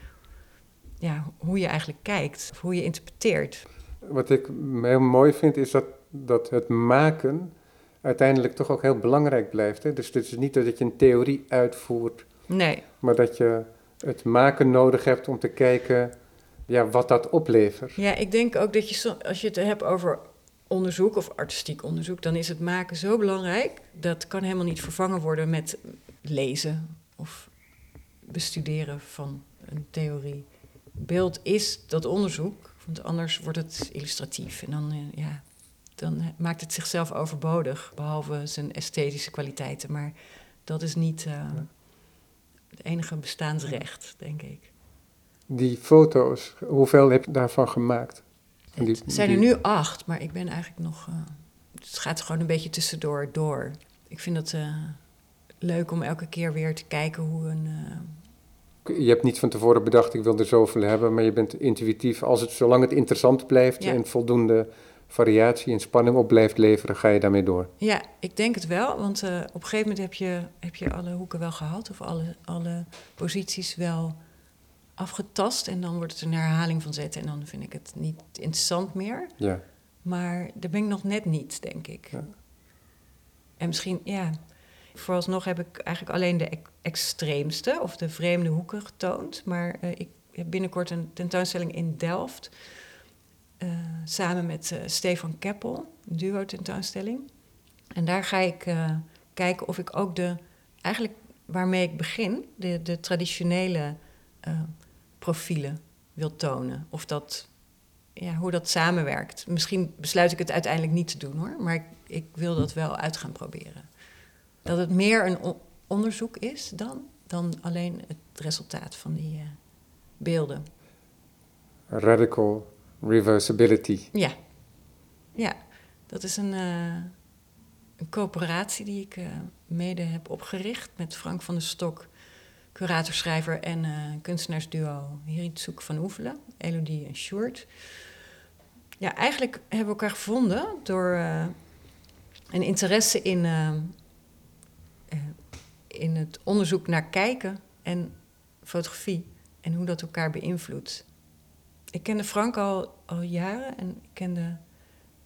ja, hoe je eigenlijk kijkt... of hoe je interpreteert. Wat ik heel mooi vind is dat, dat het maken uiteindelijk toch ook heel belangrijk blijft. Hè? Dus het is niet dat je een theorie uitvoert, Nee, maar dat je het maken nodig hebt om te kijken ja, wat dat oplevert. Ja, ik denk ook dat je, als je het hebt over onderzoek of artistiek onderzoek, dan is het maken zo belangrijk. Dat kan helemaal niet vervangen worden met lezen of bestuderen van een theorie. Beeld is dat onderzoek, want anders wordt het illustratief. En dan, eh, ja, dan maakt het zichzelf overbodig, behalve zijn esthetische kwaliteiten. Maar dat is niet eh, het enige bestaansrecht, denk ik. Die foto's, hoeveel heb je daarvan gemaakt? Die- Het zijn er die- nu acht, maar ik ben eigenlijk nog. eh, het gaat gewoon een beetje tussendoor door. Ik vind eh, leuk om elke keer weer te kijken hoe een. eh, Je hebt niet van tevoren bedacht, ik wil er zoveel hebben, maar je bent intuïtief. Als het, zolang het interessant blijft Ja. en voldoende variatie en spanning op blijft leveren, ga je daarmee door. Ja, ik denk het wel, want eh, op een gegeven moment heb je, heb je alle hoeken wel gehad of alle, alle posities wel afgetast. En dan wordt het een herhaling van zetten en dan vind ik het niet interessant meer. Ja. Maar daar ben ik nog net niet, denk ik. Ja. En misschien, ja. Vooralsnog heb ik eigenlijk alleen de extreemste of de vreemde hoeken getoond. Maar uh, ik heb binnenkort een tentoonstelling in Delft. Uh, samen met uh, Stefan Keppel, duo tentoonstelling. En daar ga ik kijken of ik ook de, eigenlijk waarmee ik begin, de, de traditionele profielen wil tonen. Of dat, ja, hoe dat samenwerkt. Misschien besluit ik het uiteindelijk niet te doen hoor, maar ik, ik wil dat wel uit gaan proberen. Dat het meer een onderzoek is dan, dan alleen het resultaat van die uh, beelden. Radical reversibility. Ja, ja. dat is een, uh, een coöperatie die ik uh, mede heb opgericht met Frank van der Stok, curator-schrijver en kunstenaarsduo Hiritzoek van Oevelen, Elodie en Sjoerd. Ja, eigenlijk hebben we elkaar gevonden door een interesse in eh, in het onderzoek naar kijken en fotografie en hoe dat elkaar beïnvloedt. Ik kende Frank al, al jaren en ik kende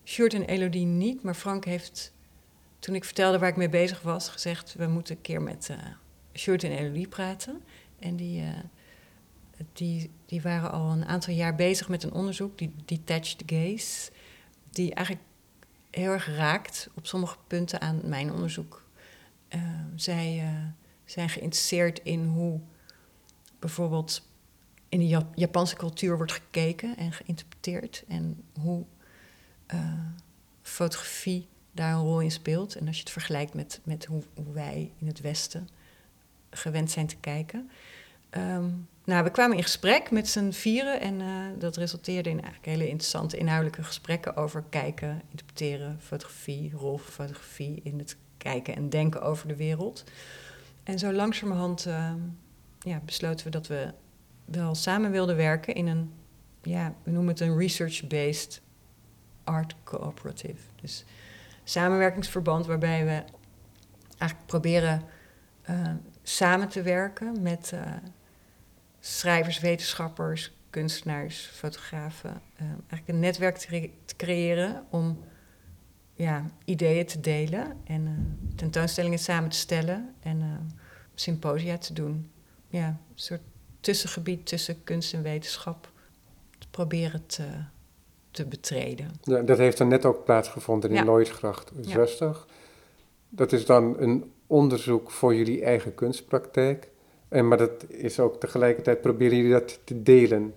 Sjoerd en Elodie niet, maar Frank heeft, toen ik vertelde waar ik mee bezig was, gezegd: We moeten een keer met uh, en Elodie praten. En die, uh, die, die waren al een aantal jaar bezig met een onderzoek, die Detached Gaze, die eigenlijk heel erg raakt op sommige punten aan mijn onderzoek uh, zij uh, zijn geïnteresseerd in hoe bijvoorbeeld in de Japanse cultuur wordt gekeken en geïnterpreteerd. En hoe uh, fotografie daar een rol in speelt. En als je het vergelijkt met, met hoe, wij in het Westen gewend zijn te kijken. Um, nou, we kwamen in gesprek met z'n vieren en uh, dat resulteerde in eigenlijk hele interessante inhoudelijke gesprekken over kijken, interpreteren, fotografie, rol van fotografie in het kijken en denken over de wereld. En zo langzamerhand uh, ja, besloten we dat we wel samen wilden werken in een, ja, we noemen het een research-based art cooperative. Dus samenwerkingsverband waarbij we eigenlijk proberen uh, samen te werken met uh, schrijvers, wetenschappers, kunstenaars, fotografen. eigenlijk een netwerk te creëren om ja, ideeën te delen en uh, tentoonstellingen samen te stellen en uh, symposia te doen. Ja, een soort tussengebied tussen kunst en wetenschap te proberen te, te betreden. Ja, dat heeft dan net ook plaatsgevonden in ja. Lloydsgracht 60. Ja. Dat is dan een onderzoek voor jullie eigen kunstpraktijk. En, maar dat is ook tegelijkertijd proberen jullie dat te delen.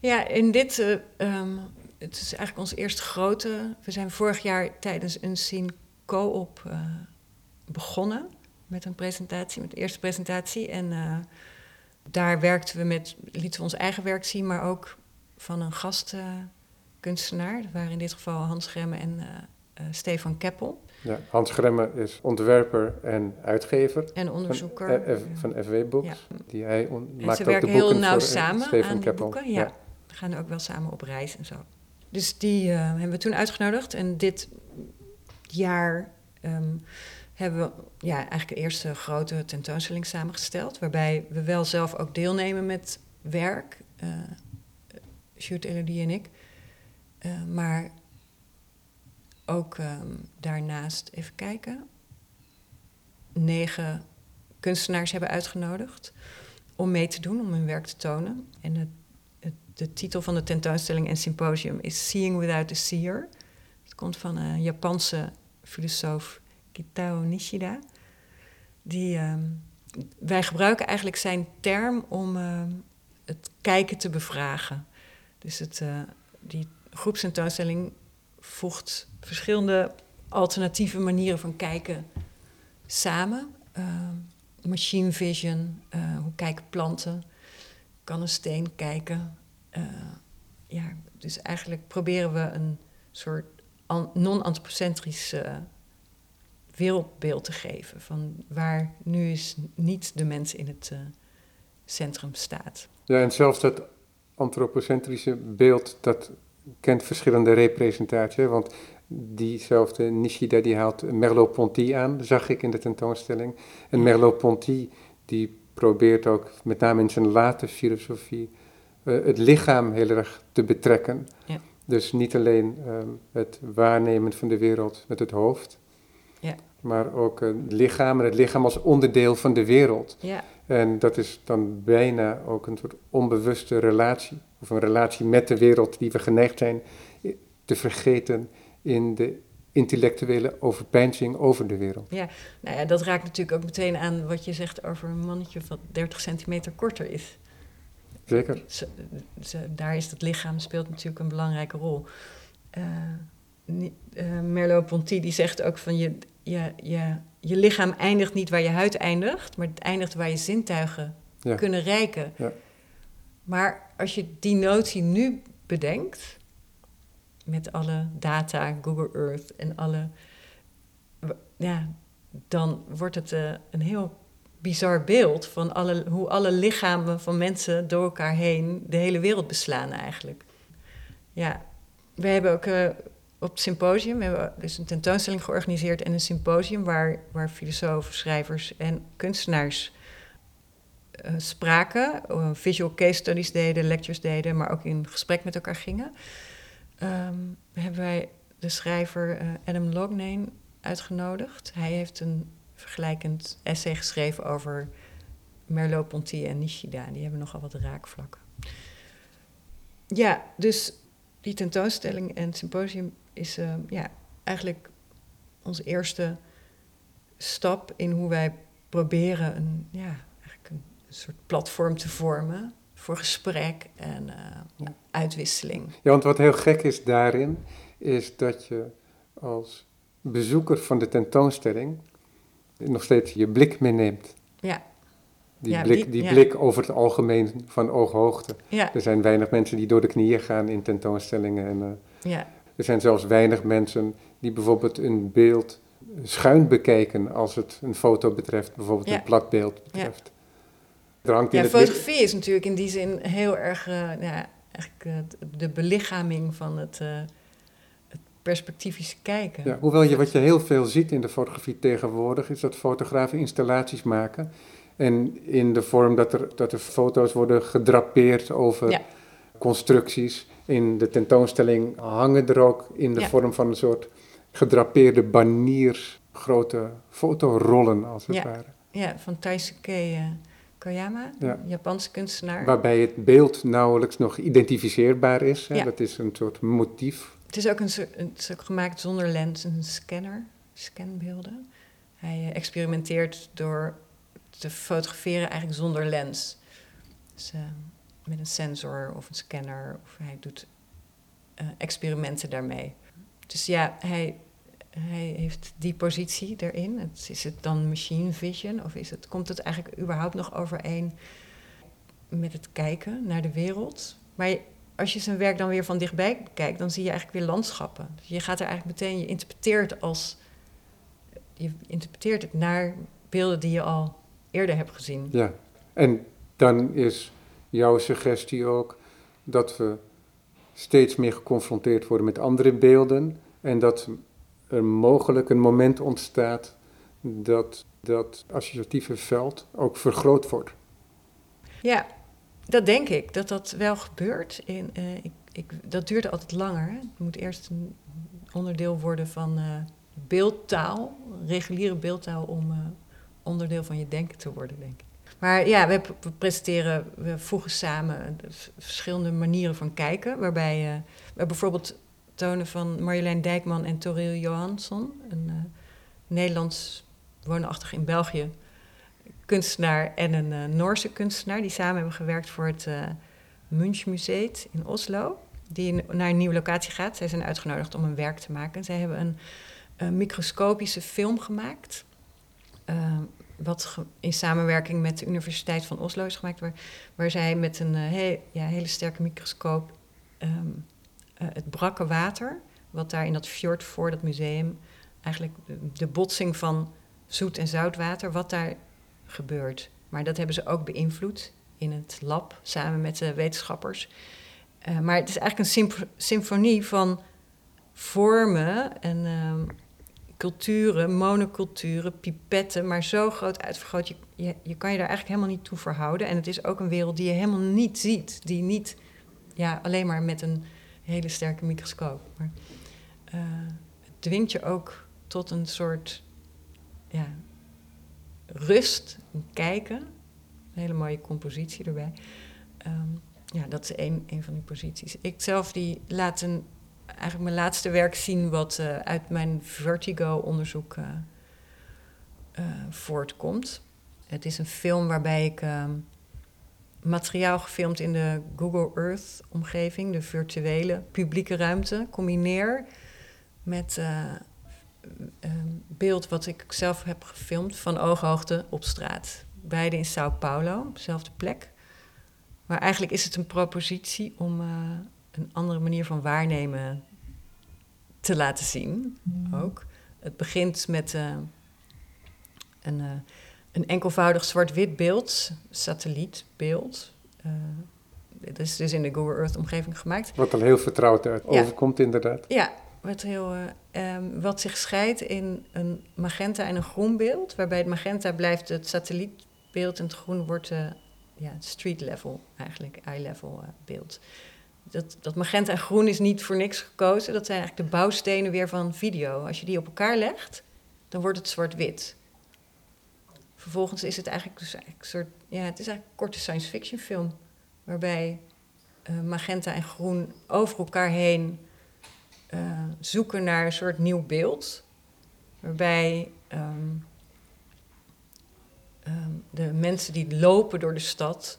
Ja, in dit uh, um, het is eigenlijk ons eerste grote. We zijn vorig jaar tijdens een scene co-op uh, begonnen met een presentatie, met de eerste presentatie. En uh, daar werkten we met, lieten we ons eigen werk zien, maar ook van een gastkunstenaar. Dat waren in dit geval Hans Gremme en Stefan Keppel. Ja, Hans Gremme is ontwerper en uitgever. En onderzoeker. Van, F, van FW Books. Ja. Die hij on, maakt ze werken heel nauw samen Stefan aan Keppel. boeken. Ja. ja. We gaan ook wel samen op reis en zo. Dus die uh, hebben we toen uitgenodigd. En dit jaar um, hebben we ja, eigenlijk de eerste grote tentoonstelling samengesteld. Waarbij we wel zelf ook deelnemen met werk. Uh, Shoot Elodie en ik. Uh, maar ook um, daarnaast, even kijken, negen kunstenaars hebben uitgenodigd om mee te doen, om hun werk te tonen. En het de titel van de tentoonstelling en symposium is Seeing Without a Seer. Het komt van een Japanse filosoof Kitao Nishida. Die, uh, wij gebruiken eigenlijk zijn term om uh, het kijken te bevragen. Dus het, uh, die groepstentoonstelling voegt verschillende alternatieve manieren van kijken samen. Ehm, machine vision, eh, hoe kijken planten? Kan een steen kijken? Uh, ja, dus eigenlijk proberen we een soort non-antropocentrisch wereldbeeld te geven. Van waar nu is niet de mens in het uh, centrum staat. Ja, en zelfs dat antropocentrische beeld, dat kent verschillende representaties. Want diezelfde Nishida die haalt Merleau-Ponty aan, zag ik in de tentoonstelling. En Merleau-Ponty die probeert ook met name in zijn late filosofie het lichaam heel erg te betrekken. Ja. Dus niet alleen um, het waarnemen van de wereld met het hoofd, ja. maar ook het lichaam en het lichaam als onderdeel van de wereld. Ja, En dat is dan bijna ook een soort onbewuste relatie, of een relatie met de wereld die we geneigd zijn te vergeten in de intellectuele overpeinzing over de wereld. nou ja, dat raakt natuurlijk ook meteen aan wat je zegt over een mannetje wat 30 centimeter korter is. Zeker? Ze- ze- daar is het lichaam speelt natuurlijk een belangrijke rol. Eh, eh, Merleau-Ponty die zegt ook van je, je, je, je lichaam eindigt niet waar je huid eindigt, maar het eindigt waar je zintuigen Ja. kunnen reiken. Ja. Maar als je die notie nu bedenkt, met alle data, Google Earth en alle, ja, dan wordt het eh, een heel bizar beeld van alle, hoe alle lichamen van mensen door elkaar heen de hele wereld beslaan eigenlijk. Ja, we hebben ook eh, op het symposium, we hebben dus een tentoonstelling georganiseerd en een symposium waar, waar filosofen, schrijvers en kunstenaars eh, spraken, eh, visual case studies deden, lectures deden, maar ook in gesprek met elkaar gingen. Ehm, hebben wij de schrijver Adam Lognane uitgenodigd. Hij heeft een vergelijkend essay geschreven over Merleau-Ponty en Nishida. Die hebben nogal wat raakvlakken. Ja, dus die tentoonstelling en het symposium is eh, ja, eigenlijk onze eerste stap in hoe wij proberen een, ja, eigenlijk een soort platform te vormen voor gesprek en eh, uitwisseling. Ja, want wat heel gek is daarin, is dat je als bezoeker van de tentoonstelling nog steeds je blik meeneemt. Ja. Die, Ja, blik, die- die ja. blik over het algemeen van ooghoogte. Ja, Er zijn weinig mensen die door de knieën gaan in tentoonstellingen. En eh, ja, er zijn zelfs weinig mensen die bijvoorbeeld een beeld schuin bekijken als het een foto betreft, bijvoorbeeld Ja. een platbeeld betreft. Er hangt in ja licht- fotografie is natuurlijk in die zin heel erg eh, ja, eigenlijk, eh, de belichaming van het, het perspectivische kijken. Ja, hoewel je wat je heel veel ziet in de fotografie tegenwoordig, is dat fotografen installaties maken. En in de vorm dat er, dat er foto's worden gedrapeerd over Ja. constructies. In de tentoonstelling hangen er ook in de Ja. vorm van een soort gedrapeerde baniers, grote fotorollen als het Ja. ware. Ja, van Taisuke eh, Koyama, Ja. Japanse kunstenaar. Waarbij het beeld nauwelijks nog identificeerbaar is. Hè? Dat is een soort motief. Het is ook een, het is ook gemaakt zonder lens, een scanner, scanbeelden. Hij eh, experimenteert door te fotograferen eigenlijk zonder lens. Dus eh, met een sensor of een scanner, of hij doet eh, experimenten daarmee. Dus ja, hij, hij heeft die positie. Het, is het dan machine vision of is het, komt het eigenlijk überhaupt nog overeen met het kijken naar de wereld? Maar als je zijn werk dan weer van dichtbij bekijkt, dan zie je eigenlijk weer landschappen. Dus je gaat er eigenlijk meteen, je interpreteert als, je interpreteert het naar beelden die je al eerder hebt gezien. Ja, en dan is jouw suggestie ook dat we steeds meer geconfronteerd worden met andere beelden en dat er mogelijk een moment ontstaat dat dat associatieve veld ook vergroot wordt. Ja, dat denk ik, dat dat wel gebeurt. In, eh, ik, ik, dat duurt altijd langer. Het moet eerst een onderdeel worden van eh, beeldtaal, reguliere beeldtaal, om eh, onderdeel van je denken te worden, denk ik. Maar ja, we, presenteren, we voegen samen verschillende manieren van kijken. Waarbij we bijvoorbeeld tonen van Marjolein Dijkman en Toril Johansson, een Nederlands woonachtig in België kunstenaar en een eh, Noorse kunstenaar die samen hebben gewerkt voor het Museum in Oslo. Die naar een nieuwe locatie gaat. Zij zijn uitgenodigd om een werk te maken. Zij hebben een, microscopische film gemaakt. eh, wat in samenwerking met de Universiteit van Oslo is gemaakt. Waar, waar zij met een ja, hele sterke microscoop ehm, eh, het brakke water, wat daar in dat fjord voor dat museum, eigenlijk de, botsing van zoet en zoutwater, wat daar gebeurt. Maar dat hebben ze ook beïnvloed in het lab samen met de wetenschappers. Eh, maar het is eigenlijk een symf- symfonie van vormen en ehm, culturen, monoculturen, pipetten, maar zo groot uitvergroot. Je, je, je kan je daar eigenlijk helemaal niet toe verhouden. En het is ook een wereld die je helemaal niet ziet, die niet ja, alleen maar met een hele sterke microscoop. Maar, eh, het dwingt je ook tot een soort ja, rust, kijken. Een hele mooie compositie erbij. Ehm, ja, dat is één, één van die posities. Ik zelf die laat een, eigenlijk mijn laatste werk zien wat uh, uit mijn vertigo-onderzoek uh, uh, voortkomt. Het is een film waarbij ik ehm, materiaal gefilmd in de Google Earth-omgeving, de virtuele publieke ruimte, combineer met beeld wat ik zelf heb gefilmd van ooghoogte op straat. Beide in Sao Paulo, op dezelfde plek. Maar eigenlijk is het een propositie om uh, een andere manier van waarnemen te laten zien. Ook. Het begint met uh, een, uh, een enkelvoudig zwart-wit beeld, satellietbeeld. dat is dus in de Google Earth omgeving gemaakt. Wat al heel vertrouwd uit ja. overkomt, inderdaad. Ja, wat, heel, um, wat zich scheidt in een magenta en een groen beeld. Waarbij het magenta blijft het satellietbeeld en het groen wordt ja, street level eigenlijk, eye level uh, beeld. Dat, dat magenta en groen is niet voor niks gekozen. Dat zijn eigenlijk de bouwstenen weer van video. Als je die op elkaar legt, dan wordt het zwart-wit. Vervolgens is het eigenlijk, dus een soort, ja, het is eigenlijk een korte science fiction film. Waarbij uh, magenta en groen over elkaar heen uh, zoeken naar een soort nieuw beeld. Waarbij um, um, de mensen die lopen door de stad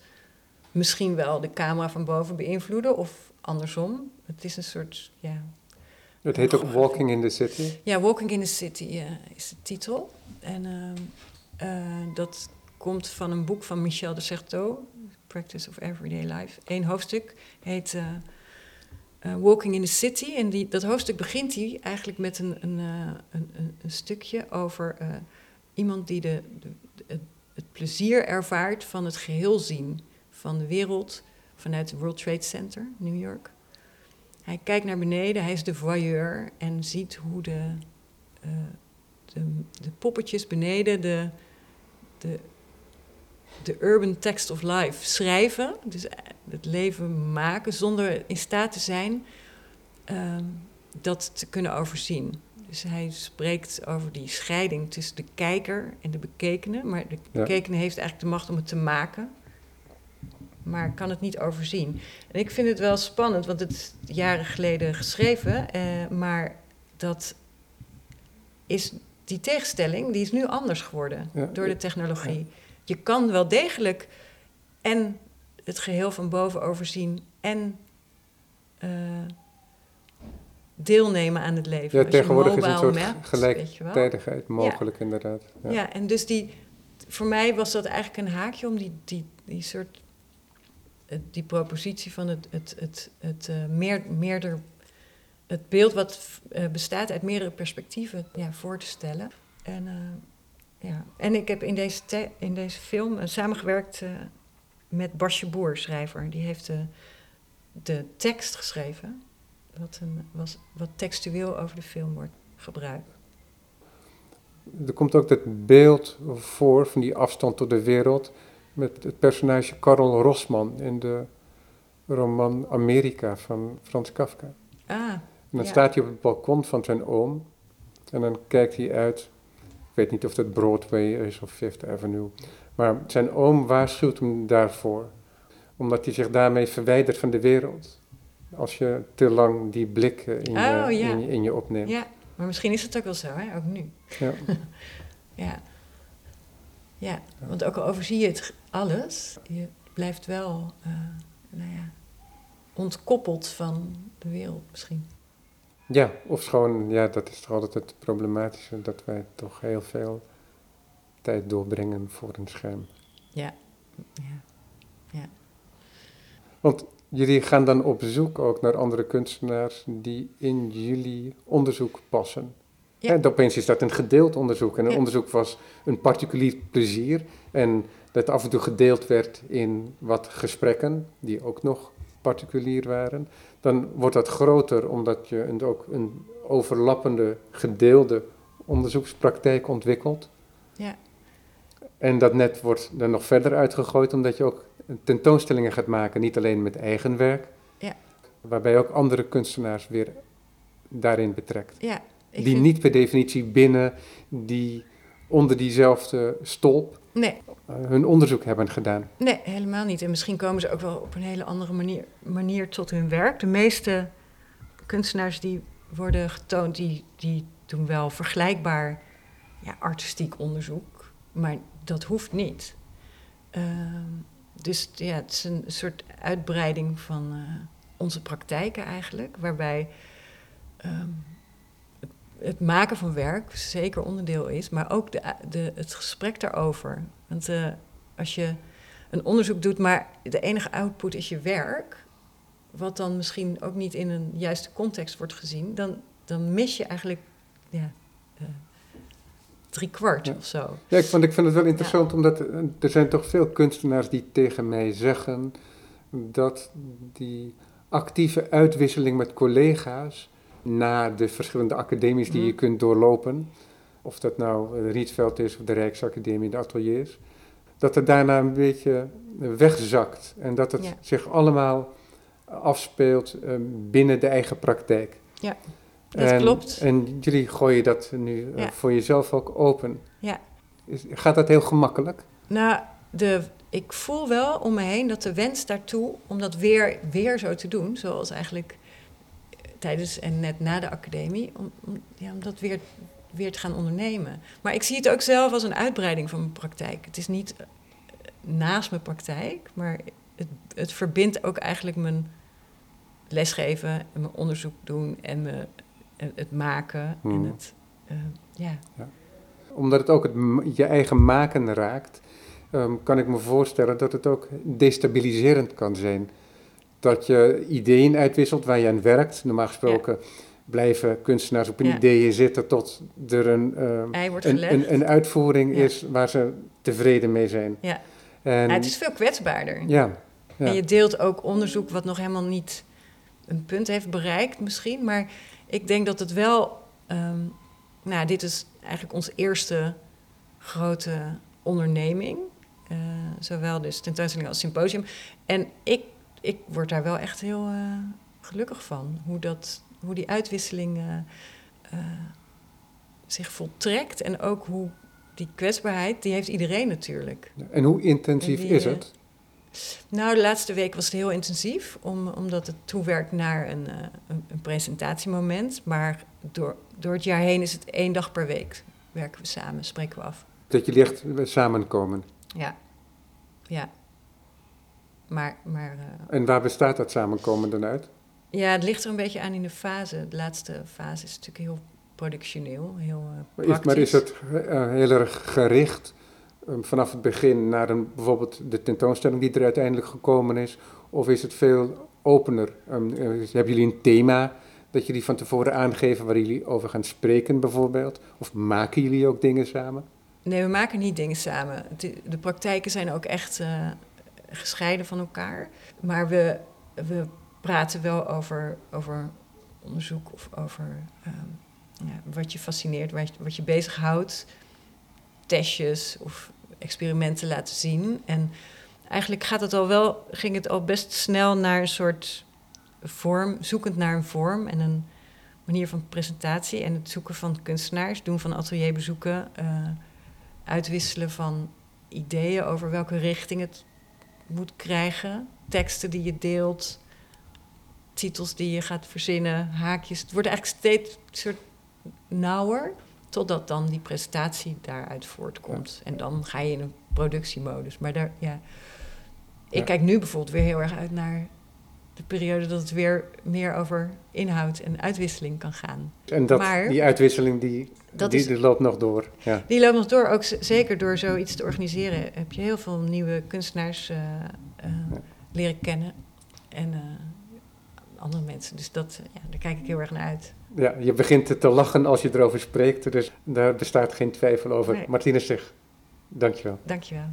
misschien wel de camera van boven beïnvloeden of andersom. Het is een soort, ja... Het heet ook Walking in the City? Ja, Walking in the City is de titel. En uh, uh, dat komt van een boek van Michel de Certeau, Practice of Everyday Life. Eén hoofdstuk heet Walking in the City. En die, dat hoofdstuk begint hij eigenlijk met een, een, een, een, een stukje over iemand die de, de, het plezier ervaart van het geheel zien van de wereld vanuit het World Trade Center, New York. Hij kijkt naar beneden, hij is de voyeur en ziet hoe de, de, poppetjes beneden de, de, urban text of life schrijven, dus het leven maken zonder in staat te zijn uh, dat te kunnen overzien. Dus hij spreekt over die scheiding tussen de kijker en de bekekene. Maar de ja. bekekene heeft eigenlijk de macht om het te maken. Maar kan het niet overzien. En ik vind het wel spannend, want het is jaren geleden geschreven. Eh, maar dat is, die tegenstelling die is nu anders geworden ja. door de technologie. Ja. Je kan wel degelijk en het geheel van boven overzien en... Uh, deelnemen aan het leven. Ja, tegenwoordig is een soort mapt, gelijktijdigheid mogelijk, ja. inderdaad. Ja. ja. en dus die, voor mij was dat eigenlijk een haakje om die, die, die soort, die propositie van het, het, het, het uh, meer, meerder, het beeld wat uh, bestaat uit meerdere perspectieven ja, voor te stellen. En, ja. en ik heb in deze, in deze film samengewerkt met Basje Boer, schrijver. Die heeft de, de tekst geschreven wat, een, was, wat textueel over de film wordt gebruikt. Er komt ook het beeld voor van die afstand tot de wereld met het personage Karl Rosman in de roman Amerika van Frans Kafka. Ah, en dan staat hij op het balkon van zijn oom en dan kijkt hij uit. Ik weet niet of het Broadway is of Fifth Avenue. Maar zijn oom waarschuwt hem daarvoor, omdat hij zich daarmee verwijdert van de wereld als je te lang die blik in, je, oh, ja. in, je, in, je, opneemt. Ja, maar misschien is het ook wel zo, hè? ook nu. Ja. *laughs* ja. ja. want ook al overzie je het alles, je blijft wel uh, nou ja, ontkoppeld van de wereld misschien. Ja, of gewoon, ja, dat is toch altijd het problematische, dat wij toch heel veel tijd doorbrengen voor een scherm. Ja, ja, ja. Want Jullie gaan dan op zoek ook naar andere kunstenaars die in jullie onderzoek passen. Ja. En opeens is dat een gedeeld onderzoek. En een ja. onderzoek was een particulier plezier. En dat af en toe gedeeld werd in wat gesprekken, die ook nog particulier waren. Dan wordt dat groter omdat je een, ook een overlappende, gedeelde onderzoekspraktijk ontwikkelt. Ja. En dat net wordt er nog verder uitgegooid omdat je ook tentoonstellingen gaat maken, niet alleen met eigen werk, ja. waarbij ook andere kunstenaars weer daarin betrekt. Ja, die niet per definitie binnen die onder diezelfde stolp Nee, hun onderzoek hebben gedaan. nee, helemaal niet. En misschien komen ze ook wel op een hele andere manier, manier tot hun werk. De meeste kunstenaars die worden getoond, die, die doen wel vergelijkbaar ja, artistiek onderzoek. Maar dat hoeft niet. Ehm, dus ja, het is een soort uitbreiding van eh, onze praktijken eigenlijk. Waarbij ehm, het, het maken van werk zeker onderdeel is. Maar ook de, de, het gesprek daarover. Want eh, als je een onderzoek doet, maar de enige output is je werk... wat dan misschien ook niet in een juiste context wordt gezien... dan, dan mis je eigenlijk ja, eh, drie kwart Ja. of zo. Ja, ik, want ik vind het wel interessant, omdat eh, er zijn toch veel kunstenaars die tegen mij zeggen dat die actieve uitwisseling met collega's na de verschillende academies die je Mhm. kunt doorlopen, of dat nou Rietveld is of de Rijksacademie, de ateliers, dat het daarna een beetje wegzakt en dat het Ja. zich allemaal afspeelt eh, binnen de eigen praktijk. Ja, dat en, klopt. En jullie gooien dat nu eh, Ja. voor jezelf ook open. Ja. Is- Gaat dat heel gemakkelijk? Nou, de, ik voel wel om me heen dat de wens daartoe om dat weer, weer zo te doen, zoals eigenlijk tijdens en net na de academie, om, om, ja, om dat weer, weer te gaan ondernemen. Maar ik zie het ook zelf als een uitbreiding van mijn praktijk. Het is niet eh, naast mijn praktijk, maar het, het verbindt ook eigenlijk mijn lesgeven en mijn onderzoek doen en mijn, en het maken en Mhm. het, eh, ja. Omdat het ook het, je eigen maken raakt, ehm, kan ik me voorstellen dat het ook destabiliserend kan zijn. Dat je ideeën uitwisselt waar je aan werkt. Normaal gesproken blijven kunstenaars op een Ja. ideeën zitten tot er een, wordt een, een, een uitvoering Ja. is waar ze tevreden mee zijn. Ja. En, het is veel kwetsbaarder. ja, ja. En je deelt ook onderzoek wat nog helemaal niet een punt heeft bereikt, misschien. Maar ik denk dat het wel. ehm, nou, dit is eigenlijk onze eerste grote onderneming. eh, zowel dus tentoonstelling als symposium. En ik, ik word daar wel echt heel eh, gelukkig van. Hoe, dat, hoe die uitwisseling eh, eh, zich voltrekt. En ook hoe die kwetsbaarheid, die heeft iedereen natuurlijk. En hoe intensief En die, is eh, het? Nou, de laatste week was het heel intensief, om, omdat het toewerkt naar een, een, presentatiemoment. Maar door, door het jaar heen is het één dag per week. Werken we samen, spreken we af. Dat jullie echt samenkomen. Ja, ja. Maar, maar En waar bestaat dat samenkomen dan uit? Ja, het ligt er een beetje aan in de fase. De laatste fase is natuurlijk heel productioneel, heel eh, Maar praktisch. is, maar is het eh, heel erg gericht um, vanaf het begin naar een, bijvoorbeeld de tentoonstelling die er uiteindelijk gekomen is? Of is het veel opener? Um, eh, hebben jullie een thema dat jullie van tevoren aangeven waar jullie over gaan spreken bijvoorbeeld? Of maken jullie ook dingen samen? Nee, we maken niet dingen samen. De praktijken zijn ook echt eh, gescheiden van elkaar. Maar we, we praten wel over, over onderzoek of over ehm, ja, wat je fascineert, wat je, wat je bezighoudt. Testjes of experimenten laten zien. En eigenlijk gaat het al wel, ging het al best snel naar een soort vorm, zoekend naar een vorm en een manier van presentatie. En het zoeken van kunstenaars, doen van atelierbezoeken. eh, uitwisselen van ideeën over welke richting het moet krijgen. Teksten die je deelt, titels die je gaat verzinnen, haakjes. Het wordt eigenlijk steeds soort nauwer, totdat dan die presentatie daaruit voortkomt. En dan ga je in een productiemodus. Maar daar, ja. Ik Ja. kijk nu bijvoorbeeld weer heel erg uit naar de periode dat het weer meer over inhoud en uitwisseling kan gaan. En dat, Maar- die uitwisseling die, die, is- die loopt nog door. Ja. Die loopt nog door, ook zeker door zoiets te organiseren. Heb je heel veel nieuwe kunstenaars eh, eh, leren kennen. En eh, andere mensen. Dus dat, eh, ja, daar kijk ik heel erg naar uit. ja, je begint te lachen als je erover spreekt, dus daar bestaat geen twijfel over. Nee. Martine Sig, dankjewel. Dankjewel.